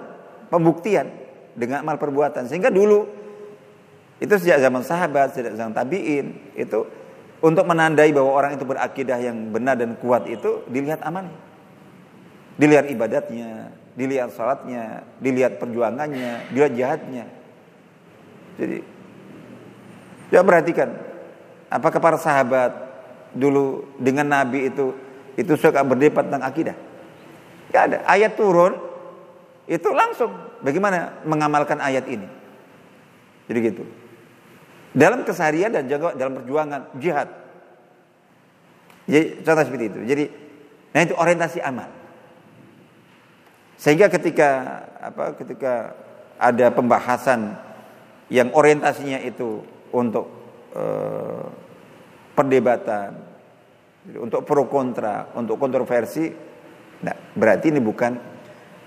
A: pembuktian dengan amal perbuatan. Sehingga dulu itu sejak zaman sahabat, sejak zaman tabi'in itu untuk menandai bahwa orang itu berakidah yang benar dan kuat itu dilihat aman. Dilihat ibadatnya, dilihat salatnya, dilihat perjuangannya, dilihat jihadnya. Jadi ya perhatikan apakah para sahabat dulu dengan Nabi itu itu suka berdebat tentang akidah? Gak ada. Ayat turun itu langsung bagaimana mengamalkan ayat ini. Jadi gitu. Dalam keseharian dan juga dalam perjuangan jihad. Jadi contoh seperti itu. Jadi nah itu orientasi amal. Sehingga ketika apa ketika ada pembahasan yang orientasinya itu untuk eh, perdebatan, untuk pro kontra, untuk kontroversi, nah, berarti ini bukan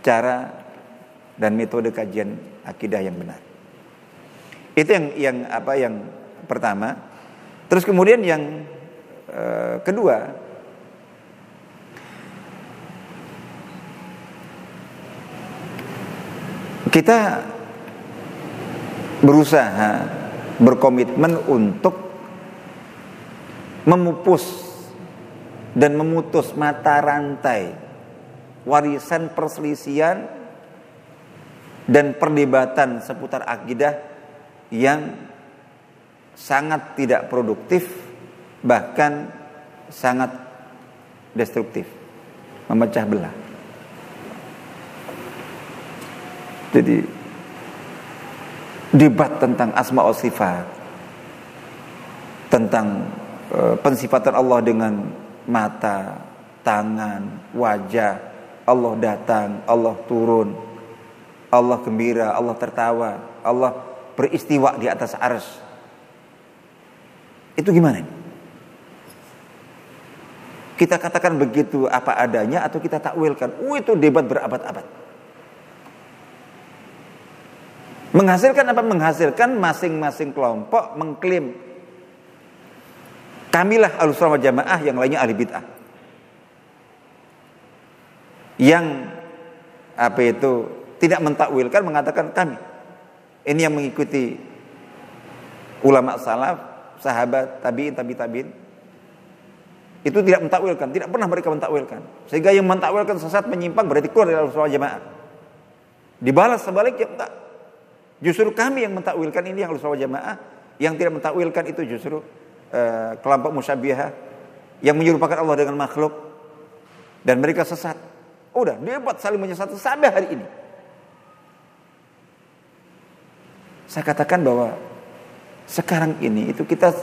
A: cara dan metode kajian akidah yang benar. Itu yang yang apa yang pertama. Terus kemudian yang uh, kedua kita berusaha berkomitmen untuk memupus dan memutus mata rantai warisan perselisihan dan perdebatan seputar akidah yang sangat tidak produktif bahkan sangat destruktif. Memecah belah. Jadi debat tentang asma wa sifat tentang e, pensifatan Allah dengan mata tangan, wajah, Allah datang, Allah turun, Allah gembira, Allah tertawa, Allah beristiwa di atas ars. Itu gimana? Kita katakan begitu apa adanya atau kita takwilkan? Oh itu debat berabad-abad. Menghasilkan apa? Menghasilkan masing-masing kelompok mengklaim kamilah al jamaah yang lainnya ahli bid'ah. Yang apa itu tidak mentakwilkan mengatakan kami. Ini yang mengikuti ulama salaf, sahabat, tabi'in, tabi tabi'in itu tidak mentakwilkan, tidak pernah mereka mentakwilkan. Sehingga yang mentakwilkan sesat menyimpang berarti keluar dari al jamaah. Dibalas sebaliknya enggak. Justru kami yang mentakwilkan ini yang al jamaah, yang tidak mentakwilkan itu justru uh, kelompok musyabihah yang menyerupakan Allah dengan makhluk dan mereka sesat. Udah, debat saling menyesat sampai hari ini. Saya katakan bahwa sekarang ini itu kita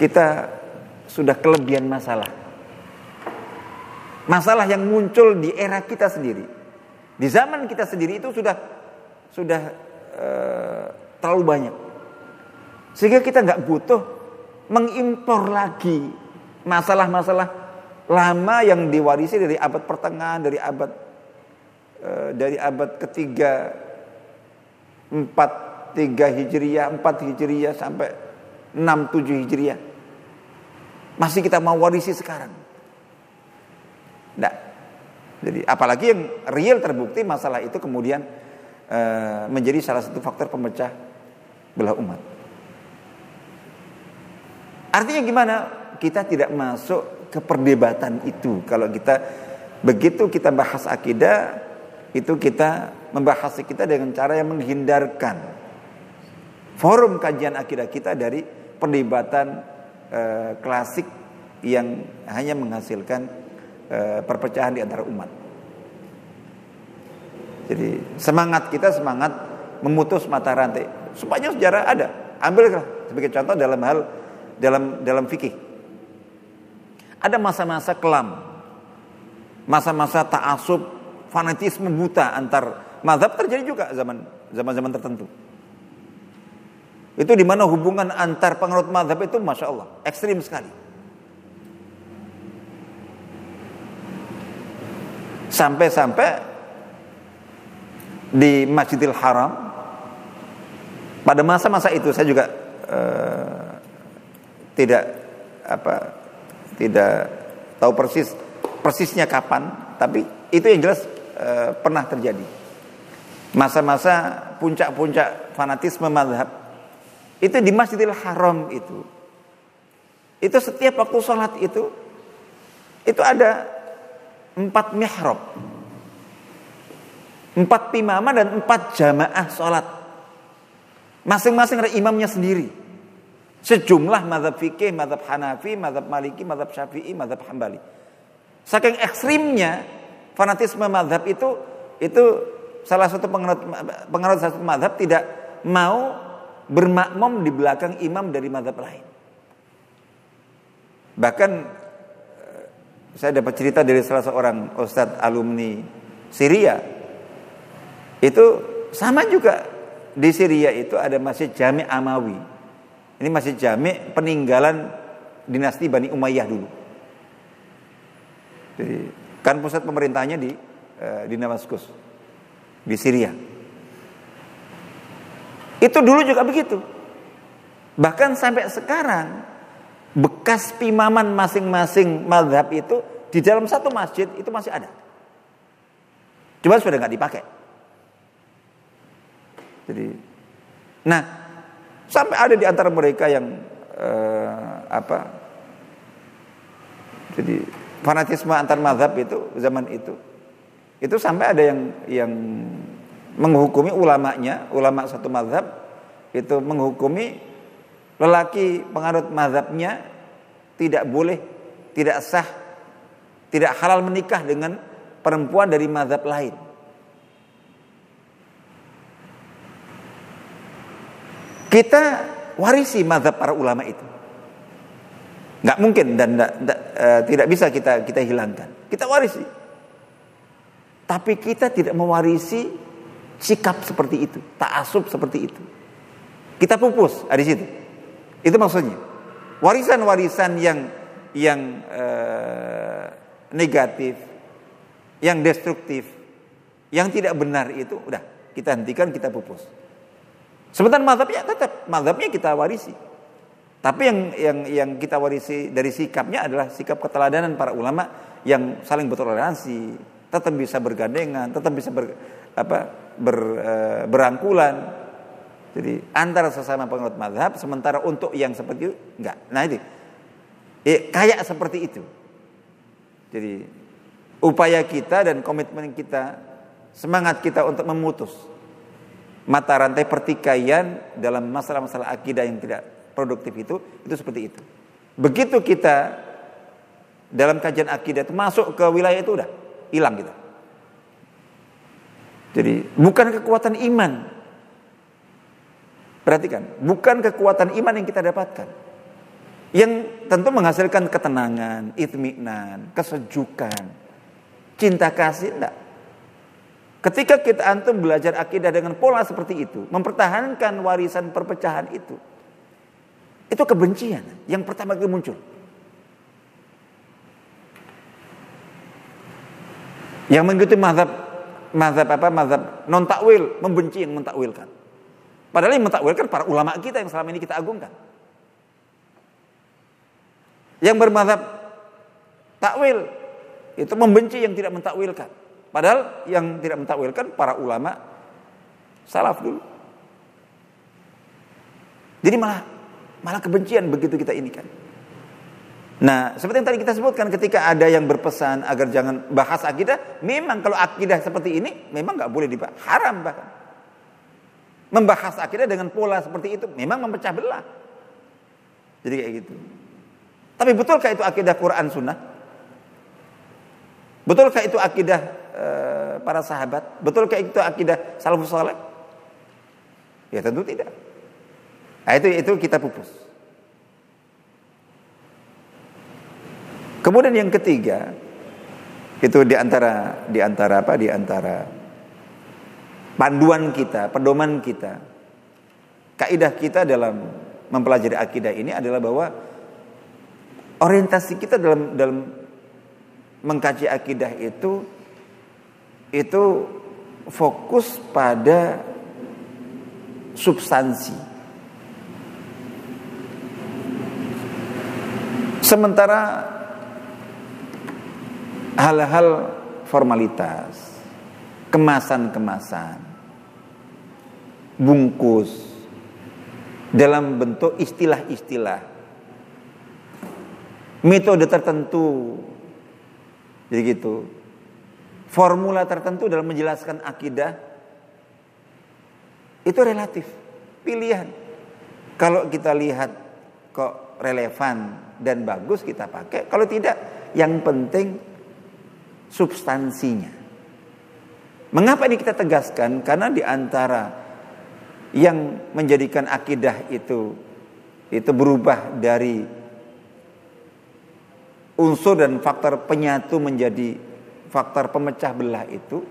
A: kita sudah kelebihan masalah. Masalah yang muncul di era kita sendiri. Di zaman kita sendiri itu sudah sudah uh, terlalu banyak. Sehingga kita nggak butuh mengimpor lagi masalah-masalah lama yang diwarisi dari abad pertengahan, dari abad uh, dari abad ketiga, empat tiga hijriah, empat hijriah sampai enam tujuh hijriah. Masih kita mau warisi sekarang. Tidak. Jadi apalagi yang real terbukti masalah itu kemudian e, menjadi salah satu faktor pemecah belah umat. Artinya gimana? Kita tidak masuk ke perdebatan itu. Kalau kita begitu kita bahas akidah, itu kita membahas kita dengan cara yang menghindarkan forum kajian akidah kita dari perdebatan Eh, klasik yang hanya menghasilkan eh, perpecahan di antara umat. Jadi semangat kita semangat memutus mata rantai. Sepanjang sejarah ada. Ambillah sebagai contoh dalam hal dalam dalam fikih. Ada masa-masa kelam. Masa-masa ta'asub, fanatisme buta antar mazhab terjadi juga zaman zaman-zaman tertentu. Itu di mana hubungan antar penganut madhab itu masya Allah ekstrim sekali. Sampai-sampai di Masjidil Haram pada masa-masa itu saya juga uh, tidak apa tidak tahu persis persisnya kapan, tapi itu yang jelas uh, pernah terjadi. Masa-masa puncak-puncak fanatisme madhab itu di Masjidil Haram itu. Itu setiap waktu sholat itu, itu ada empat mihrab. Empat pimama dan empat jamaah sholat. Masing-masing ada imamnya sendiri. Sejumlah madhab fikih, madhab hanafi, madhab maliki, madhab syafi'i, madhab hambali. Saking ekstrimnya fanatisme madhab itu, itu salah satu pengarut, pengarut satu madhab tidak mau bermakmum di belakang imam dari madhab lain. Bahkan eh, saya dapat cerita dari salah seorang ustadz alumni Syria. Itu sama juga di Syria itu ada masjid Jami Amawi. Ini masjid Jami peninggalan dinasti Bani Umayyah dulu. Jadi, kan pusat pemerintahnya di eh, di Damaskus di Syria. Itu dulu juga begitu. Bahkan sampai sekarang bekas pimaman masing-masing madhab itu di dalam satu masjid itu masih ada. Cuma sudah nggak dipakai. Jadi, nah sampai ada di antara mereka yang eh, apa? Jadi fanatisme antar madhab itu zaman itu itu sampai ada yang yang menghukumi ulamanya, ulama satu mazhab itu menghukumi lelaki penganut mazhabnya tidak boleh, tidak sah, tidak halal menikah dengan perempuan dari mazhab lain. Kita warisi mazhab para ulama itu. Nggak mungkin dan tidak, uh, tidak bisa kita kita hilangkan. kita warisi. Tapi kita tidak mewarisi sikap seperti itu, taasub seperti itu. Kita pupus ada di situ. Itu maksudnya. Warisan-warisan yang yang eh, negatif, yang destruktif, yang tidak benar itu udah kita hentikan, kita pupus. Sebentar mazhabnya tetap mazhabnya kita warisi. Tapi yang yang yang kita warisi dari sikapnya adalah sikap keteladanan para ulama yang saling bertoleransi, tetap bisa bergandengan, tetap bisa ber, apa, ber, e, berangkulan. Jadi antara sesama penganut madhab, sementara untuk yang seperti itu enggak. Nah itu eh, kayak seperti itu. Jadi upaya kita dan komitmen kita, semangat kita untuk memutus mata rantai pertikaian dalam masalah-masalah akidah yang tidak produktif itu, itu seperti itu. Begitu kita dalam kajian akidah itu masuk ke wilayah itu udah hilang kita. Jadi bukan kekuatan iman. Perhatikan, bukan kekuatan iman yang kita dapatkan. Yang tentu menghasilkan ketenangan, itminan, kesejukan, cinta kasih enggak. Ketika kita antum belajar akidah dengan pola seperti itu, mempertahankan warisan perpecahan itu, itu kebencian yang pertama kali muncul. Yang mengikuti mazhab mazhab apa mazhab non takwil membenci yang mentakwilkan. Padahal yang mentakwilkan para ulama kita yang selama ini kita agungkan. Yang bermazhab takwil itu membenci yang tidak mentakwilkan. Padahal yang tidak mentakwilkan para ulama salaf dulu. Jadi malah malah kebencian begitu kita ini kan. Nah, seperti yang tadi kita sebutkan ketika ada yang berpesan agar jangan bahas akidah, memang kalau akidah seperti ini memang nggak boleh dibahas, haram bahkan. Membahas akidah dengan pola seperti itu memang memecah belah. Jadi kayak gitu. Tapi betulkah itu akidah Quran Sunnah? Betulkah itu akidah e, para sahabat? Betulkah itu akidah salafus saleh? Ya tentu tidak. Nah, itu itu kita pupus. Kemudian yang ketiga itu di antara di antara apa? Di antara panduan kita, pedoman kita, kaidah kita dalam mempelajari akidah ini adalah bahwa orientasi kita dalam dalam mengkaji akidah itu itu fokus pada substansi. Sementara hal-hal formalitas, kemasan-kemasan, bungkus dalam bentuk istilah-istilah, metode tertentu, jadi gitu, formula tertentu dalam menjelaskan akidah itu relatif, pilihan. Kalau kita lihat kok relevan dan bagus kita pakai, kalau tidak, yang penting substansinya. Mengapa ini kita tegaskan? Karena di antara yang menjadikan akidah itu itu berubah dari unsur dan faktor penyatu menjadi faktor pemecah belah itu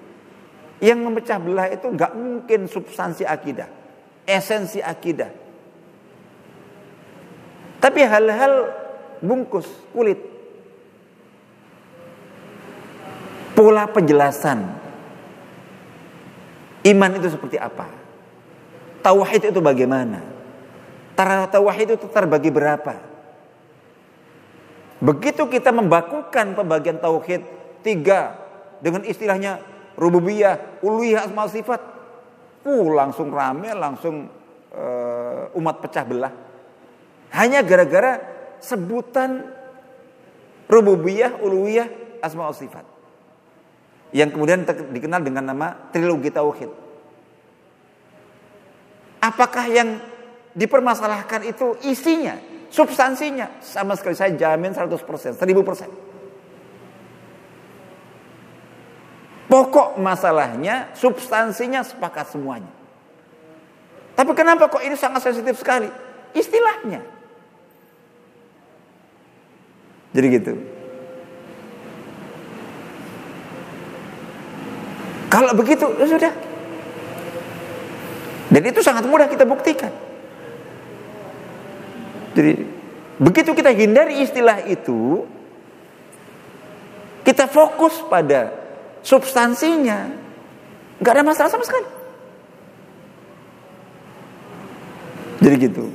A: yang memecah belah itu nggak mungkin substansi akidah, esensi akidah. Tapi hal-hal bungkus kulit. Pola penjelasan. Iman itu seperti apa? Tauhid itu bagaimana? Tauhid itu terbagi berapa? Begitu kita membakukan pembagian tauhid tiga dengan istilahnya rububiyah uluhiyah asma sifat uh langsung rame langsung uh, umat pecah belah hanya gara-gara sebutan rububiyah uluhiyah asma sifat yang kemudian dikenal dengan nama trilogi tauhid. Apakah yang dipermasalahkan itu isinya, substansinya? Sama sekali saya jamin 100%, 1000%. Pokok masalahnya, substansinya sepakat semuanya. Tapi kenapa kok ini sangat sensitif sekali? Istilahnya. Jadi gitu. Kalau begitu, ya sudah. Dan itu sangat mudah kita buktikan. Jadi begitu kita hindari istilah itu, kita fokus pada substansinya, nggak ada masalah sama sekali. Jadi gitu.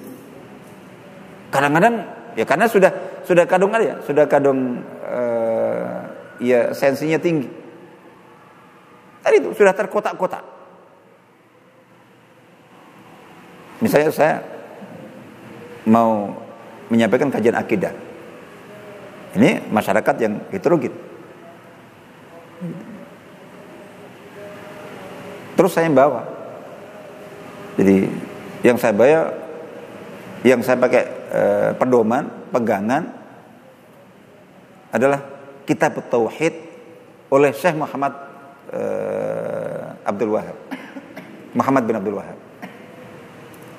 A: Kadang-kadang ya karena sudah sudah kadung ya, sudah kadung uh, ya sensinya tinggi. Tadi itu sudah terkotak-kotak. Misalnya saya mau menyampaikan kajian akidah. Ini masyarakat yang heterogen. Terus saya bawa. Jadi yang saya bayar yang saya pakai e, pedoman pegangan adalah kitab tauhid oleh Syekh Muhammad e, Abdul Wahab. Muhammad bin Abdul Wahab.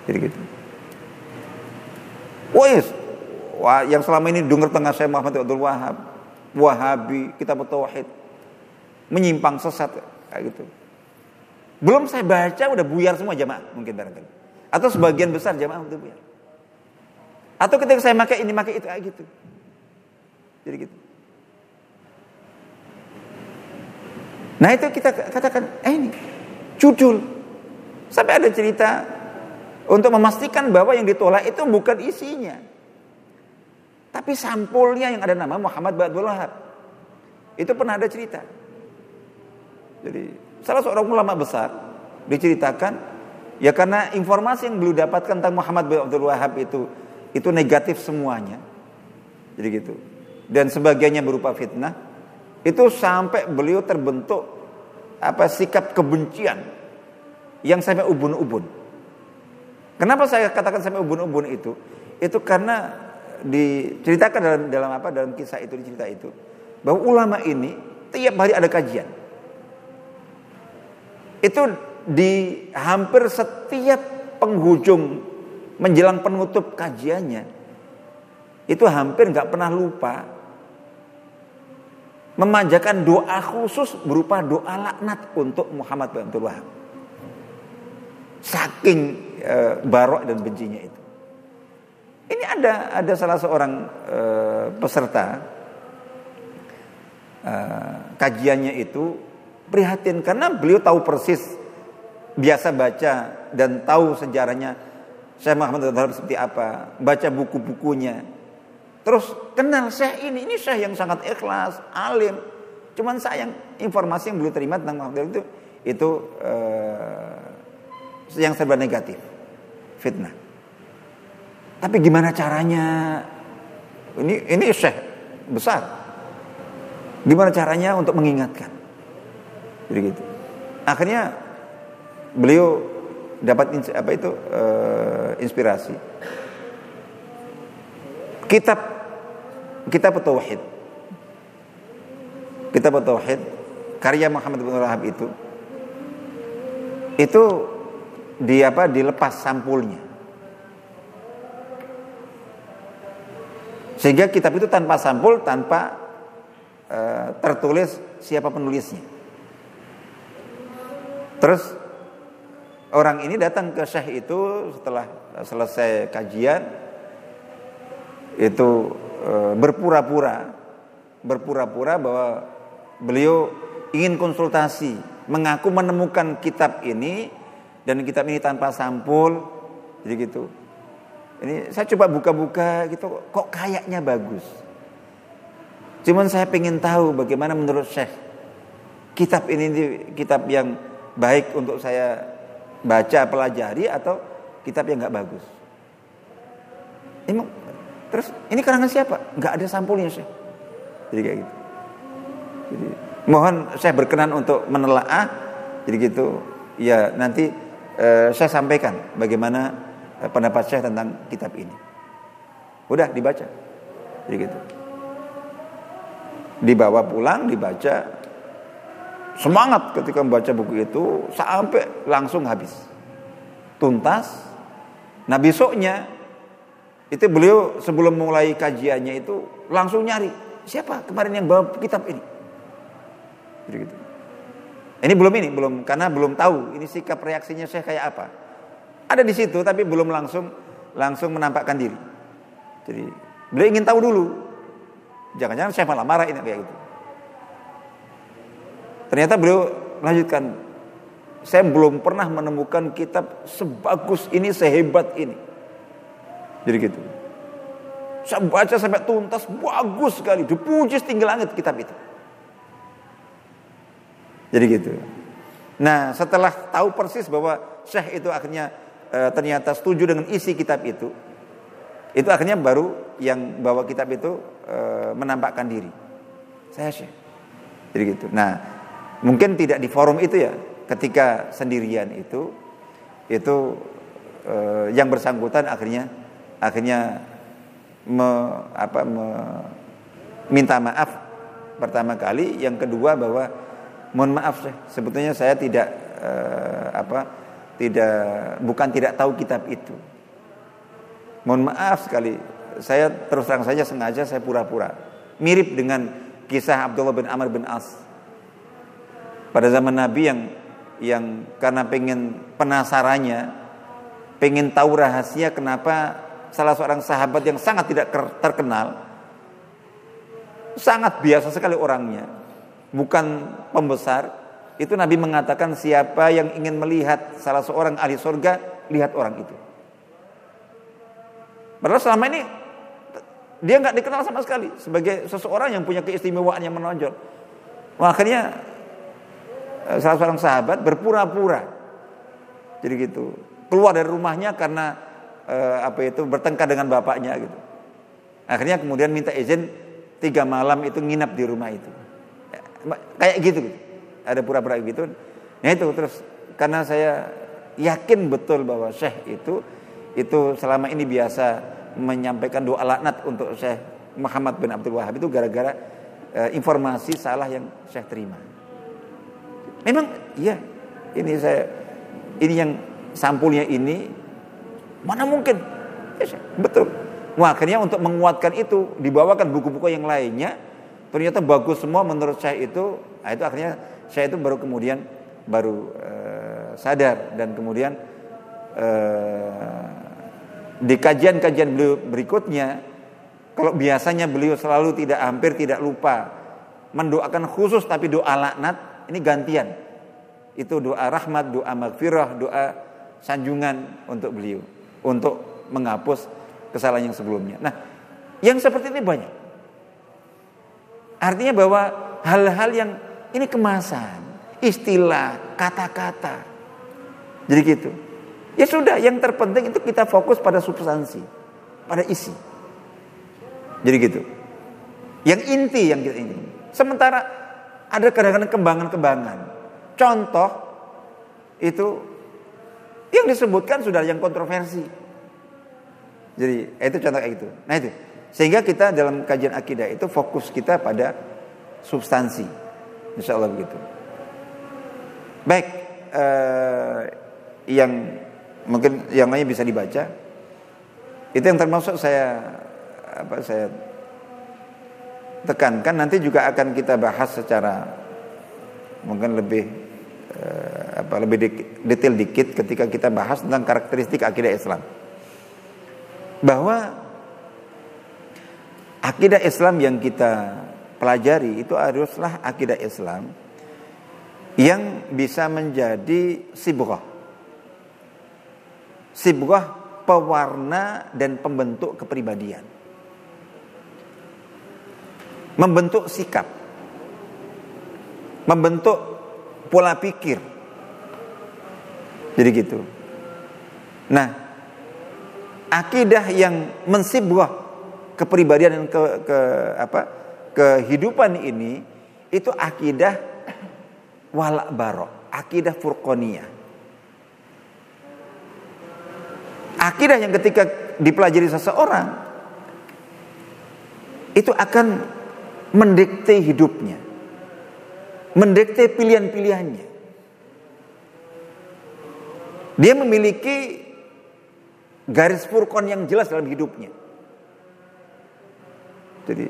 A: Jadi gitu. Wais Wah, yang selama ini dengar tengah saya Muhammad Abdul Wahab Wahabi kitab tauhid menyimpang sesat kayak gitu belum saya baca udah buyar semua jamaah mungkin barangkali. Atau sebagian besar jamaah udah buyar. Atau ketika saya pakai ini pakai itu kayak gitu. Jadi gitu. Nah itu kita katakan eh ini judul. Sampai ada cerita untuk memastikan bahwa yang ditolak itu bukan isinya. Tapi sampulnya yang ada nama Muhammad bin Abdul Wahab itu pernah ada cerita. Jadi salah seorang ulama besar diceritakan ya karena informasi yang beliau dapatkan tentang Muhammad bin Abdul Wahab itu itu negatif semuanya. Jadi gitu. Dan sebagiannya berupa fitnah. Itu sampai beliau terbentuk apa sikap kebencian yang sampai ubun-ubun. Kenapa saya katakan sampai ubun-ubun itu? Itu karena diceritakan dalam dalam apa dalam kisah itu dicerita itu bahwa ulama ini tiap hari ada kajian itu di hampir setiap penghujung menjelang penutup kajiannya itu hampir nggak pernah lupa memanjakan doa khusus berupa doa laknat untuk Muhammad bin Abdul Wahab. Saking e, barok dan bencinya itu. Ini ada ada salah seorang e, peserta e, kajiannya itu prihatin karena beliau tahu persis biasa baca dan tahu sejarahnya Syekh Muhammad Abdul seperti apa, baca buku-bukunya. Terus kenal Syekh ini, ini Syekh yang sangat ikhlas, alim. Cuman sayang informasi yang beliau terima tentang Muhammad itu itu uh, yang serba negatif, fitnah. Tapi gimana caranya? Ini ini Syekh besar. Gimana caranya untuk mengingatkan? Jadi gitu. Akhirnya beliau dapat apa itu uh, inspirasi. Kitab kitab tauhid. Kitab tauhid karya Muhammad bin Rahab itu itu di apa dilepas sampulnya. Sehingga kitab itu tanpa sampul, tanpa uh, tertulis siapa penulisnya. Terus orang ini datang ke Syekh itu setelah selesai kajian itu e, berpura-pura berpura-pura bahwa beliau ingin konsultasi, mengaku menemukan kitab ini dan kitab ini tanpa sampul. Jadi gitu. Ini saya coba buka-buka gitu kok kayaknya bagus. Cuman saya pengen tahu bagaimana menurut Syekh kitab ini kitab yang baik untuk saya baca pelajari atau kitab yang nggak bagus. Ini terus ini karangan siapa? Nggak ada sampulnya sih. Jadi kayak gitu. Jadi mohon saya berkenan untuk menelaah. Jadi gitu. Ya nanti eh, saya sampaikan bagaimana eh, pendapat saya tentang kitab ini. Udah dibaca. Jadi gitu. Dibawa pulang, dibaca, semangat ketika membaca buku itu sampai langsung habis tuntas nah besoknya itu beliau sebelum mulai kajiannya itu langsung nyari siapa kemarin yang bawa kitab ini jadi gitu Ini belum ini, belum karena belum tahu ini sikap reaksinya Syekh kayak apa. Ada di situ tapi belum langsung langsung menampakkan diri. Jadi beliau ingin tahu dulu. Jangan-jangan Syekh malah marah ini kayak gitu. Ternyata beliau lanjutkan. Saya belum pernah menemukan kitab sebagus ini, sehebat ini. Jadi gitu. Saya baca sampai tuntas, bagus sekali. Dipuji setinggi langit kitab itu. Jadi gitu. Nah setelah tahu persis bahwa Syekh itu akhirnya e, ternyata setuju dengan isi kitab itu. Itu akhirnya baru yang bawa kitab itu e, menampakkan diri. Saya Syekh. Jadi gitu. Nah mungkin tidak di forum itu ya. Ketika sendirian itu. Itu e, yang bersangkutan akhirnya akhirnya me, apa, me, minta maaf pertama kali, yang kedua bahwa mohon maaf saya sebetulnya saya tidak eh, apa tidak bukan tidak tahu kitab itu. Mohon maaf sekali, saya terus terang saja sengaja saya pura-pura. Mirip dengan kisah Abdullah bin Amr bin As. Pada zaman Nabi yang yang karena pengen penasarannya, pengen tahu rahasia kenapa salah seorang sahabat yang sangat tidak terkenal, sangat biasa sekali orangnya, bukan pembesar, itu Nabi mengatakan siapa yang ingin melihat salah seorang ahli surga, lihat orang itu. Padahal selama ini dia nggak dikenal sama sekali sebagai seseorang yang punya keistimewaan yang menonjol. Makanya salah seorang sahabat berpura-pura. Jadi gitu. Keluar dari rumahnya karena eh, apa itu bertengkar dengan bapaknya gitu. Akhirnya kemudian minta izin tiga malam itu nginap di rumah itu. Ya, kayak gitu, gitu. Ada pura-pura gitu. Nah itu terus karena saya yakin betul bahwa Syekh itu itu selama ini biasa menyampaikan doa laknat untuk Syekh Muhammad bin Abdul Wahab itu gara-gara eh, informasi salah yang Syekh terima. Memang iya, ini saya ini yang sampulnya ini Mana mungkin? Ya, betul. Wah, akhirnya untuk menguatkan itu dibawakan buku-buku yang lainnya. Ternyata bagus semua menurut saya itu. Nah, itu akhirnya saya itu baru kemudian baru uh, sadar dan kemudian uh, di kajian-kajian beliau berikutnya kalau biasanya beliau selalu tidak hampir tidak lupa mendoakan khusus tapi doa laknat ini gantian. Itu doa rahmat, doa magfirah, doa sanjungan untuk beliau untuk menghapus kesalahan yang sebelumnya. Nah, yang seperti ini banyak. Artinya bahwa hal-hal yang ini kemasan, istilah, kata-kata. Jadi gitu. Ya sudah, yang terpenting itu kita fokus pada substansi, pada isi. Jadi gitu. Yang inti yang kita ingin. Sementara ada kadang-kadang kembangan-kembangan. Contoh itu yang disebutkan sudah yang kontroversi. Jadi itu contoh kayak gitu. Nah itu. Sehingga kita dalam kajian akidah itu fokus kita pada substansi. Insya Allah begitu. Baik. Eh, yang mungkin yang lainnya bisa dibaca. Itu yang termasuk saya apa saya tekankan nanti juga akan kita bahas secara mungkin lebih Eh, apa lebih detail dikit ketika kita bahas tentang karakteristik akidah Islam. Bahwa akidah Islam yang kita pelajari itu haruslah akidah Islam yang bisa menjadi sibghah. Sibghah pewarna dan pembentuk kepribadian. Membentuk sikap. Membentuk pola pikir. Jadi gitu. Nah, akidah yang mensibwah kepribadian dan ke, ke apa? kehidupan ini itu akidah walak barok, akidah furqaniyah. Akidah yang ketika dipelajari seseorang itu akan mendikte hidupnya mendekte pilihan-pilihannya. Dia memiliki garis furkon yang jelas dalam hidupnya. Jadi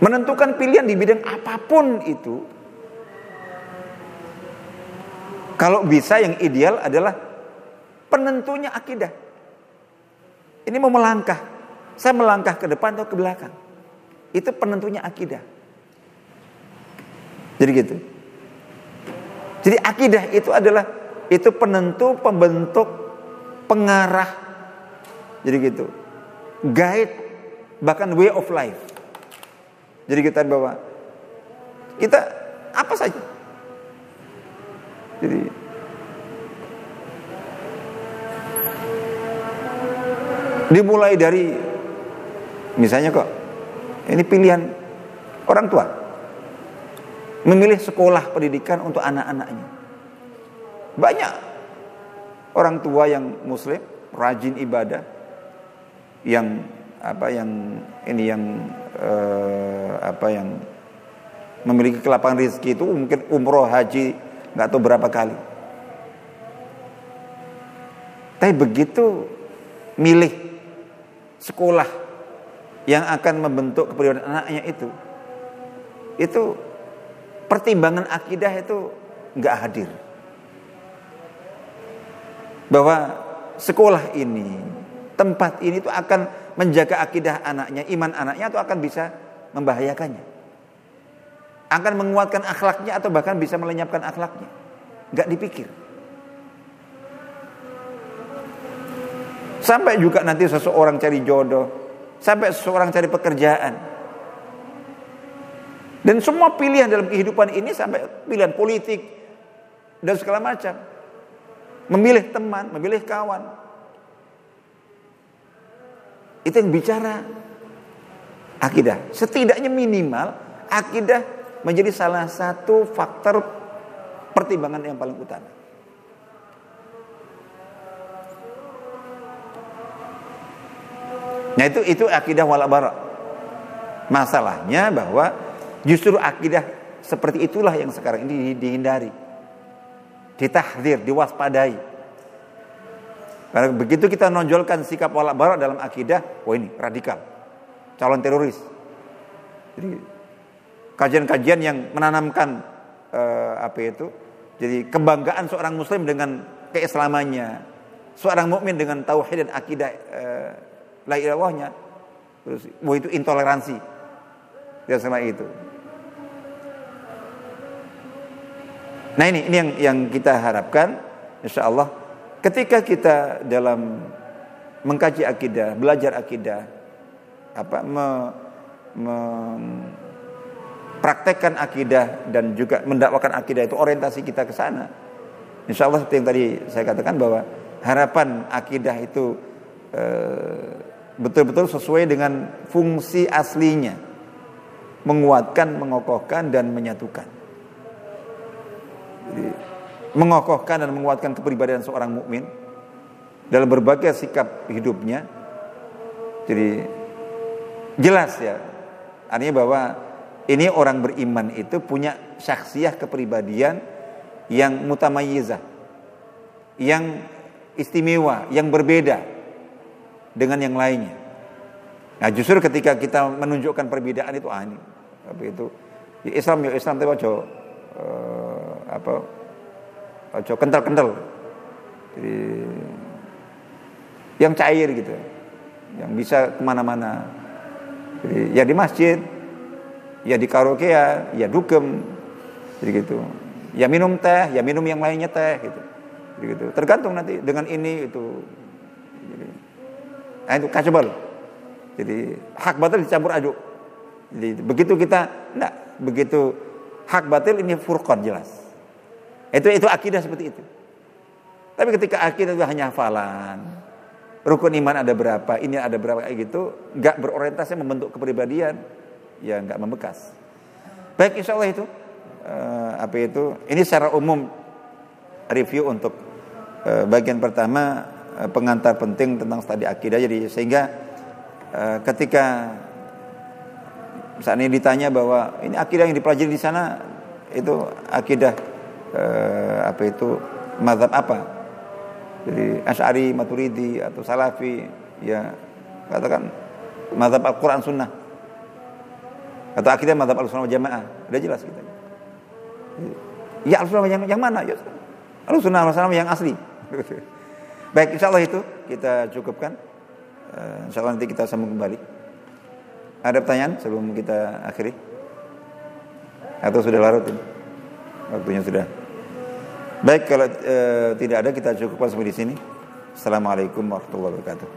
A: menentukan pilihan di bidang apa pun itu kalau bisa yang ideal adalah penentunya akidah. Ini mau melangkah. Saya melangkah ke depan atau ke belakang. Itu penentunya akidah. Jadi gitu. Jadi akidah itu adalah itu penentu, pembentuk, pengarah. Jadi gitu. Guide bahkan way of life. Jadi kita bawa kita apa saja. Jadi dimulai dari misalnya kok ini pilihan orang tua memilih sekolah pendidikan untuk anak-anaknya. Banyak orang tua yang muslim rajin ibadah yang apa yang ini yang eh, apa yang memiliki kelapangan rezeki itu mungkin umroh haji nggak tahu berapa kali. Tapi begitu milih sekolah yang akan membentuk kepribadian anaknya itu, itu pertimbangan akidah itu nggak hadir. Bahwa sekolah ini, tempat ini itu akan menjaga akidah anaknya, iman anaknya atau akan bisa membahayakannya. Akan menguatkan akhlaknya atau bahkan bisa melenyapkan akhlaknya. Gak dipikir. Sampai juga nanti seseorang cari jodoh, sampai seseorang cari pekerjaan. Dan semua pilihan dalam kehidupan ini sampai pilihan politik dan segala macam. Memilih teman, memilih kawan, itu yang bicara akidah. Setidaknya minimal akidah menjadi salah satu faktor pertimbangan yang paling utama. Nah itu itu akidah wala. Masalahnya bahwa justru akidah seperti itulah yang sekarang ini dihindari. Ditahdir, diwaspadai. Karena begitu kita nonjolkan sikap barak dalam akidah, wah ini radikal, calon teroris. Jadi kajian-kajian yang menanamkan uh, apa itu, jadi kebanggaan seorang muslim dengan keislamannya, seorang mukmin dengan tauhid dan akidah uh, la ilahnya, terus wah itu intoleransi dan sama itu. Nah ini ini yang yang kita harapkan, insya Allah Ketika kita dalam mengkaji akidah, belajar akidah, apa me, me, praktekkan akidah dan juga mendakwakan akidah itu orientasi kita ke sana. Insya Allah seperti yang tadi saya katakan bahwa harapan akidah itu eh, betul-betul sesuai dengan fungsi aslinya, menguatkan, mengokohkan dan menyatukan. Jadi, mengokohkan dan menguatkan kepribadian seorang mukmin dalam berbagai sikap hidupnya. Jadi jelas ya. Artinya bahwa ini orang beriman itu punya syaksiah kepribadian yang mutamayizah. Yang istimewa, yang berbeda dengan yang lainnya. Nah, justru ketika kita menunjukkan perbedaan itu ah ini apa itu ya Islam ya Islam tapi uh, apa ojo kental-kental. Jadi yang cair gitu yang bisa ke mana-mana. Jadi ya di masjid ya di karaoke ya ya dugem jadi gitu. Ya minum teh ya minum yang lainnya teh gitu. Gitu. Tergantung nanti dengan ini itu nah itu kacabel jadi hak batil dicampur aduk jadi begitu kita enggak begitu hak batil ini furqan jelas itu itu akidah seperti itu. Tapi ketika akidah itu hanya hafalan, rukun iman ada berapa, ini ada berapa kayak gitu, nggak berorientasi membentuk kepribadian, ya nggak membekas. Baik, insya Allah itu uh, apa itu? Ini secara umum review untuk uh, bagian pertama pengantar penting tentang studi akidah. Jadi sehingga uh, ketika saat ini ditanya bahwa ini akidah yang dipelajari di sana itu akidah eh, apa itu mazhab apa jadi Ash'ari, Maturidi atau Salafi ya katakan mazhab Al-Quran Sunnah Atau akidah madhab al-sunnah jamaah. Udah jelas kita. Ya al-sunnah yang, yang mana? Ya, al-sunnah jamaah yang asli. Baik, insya Allah itu kita cukupkan. Uh, insya Allah nanti kita sambung kembali. Ada pertanyaan sebelum kita akhiri? Atau sudah larut ini? Waktunya sudah. Baik, kalau uh, tidak ada kita cukupkan sampai di sini. Assalamualaikum warahmatullahi wabarakatuh.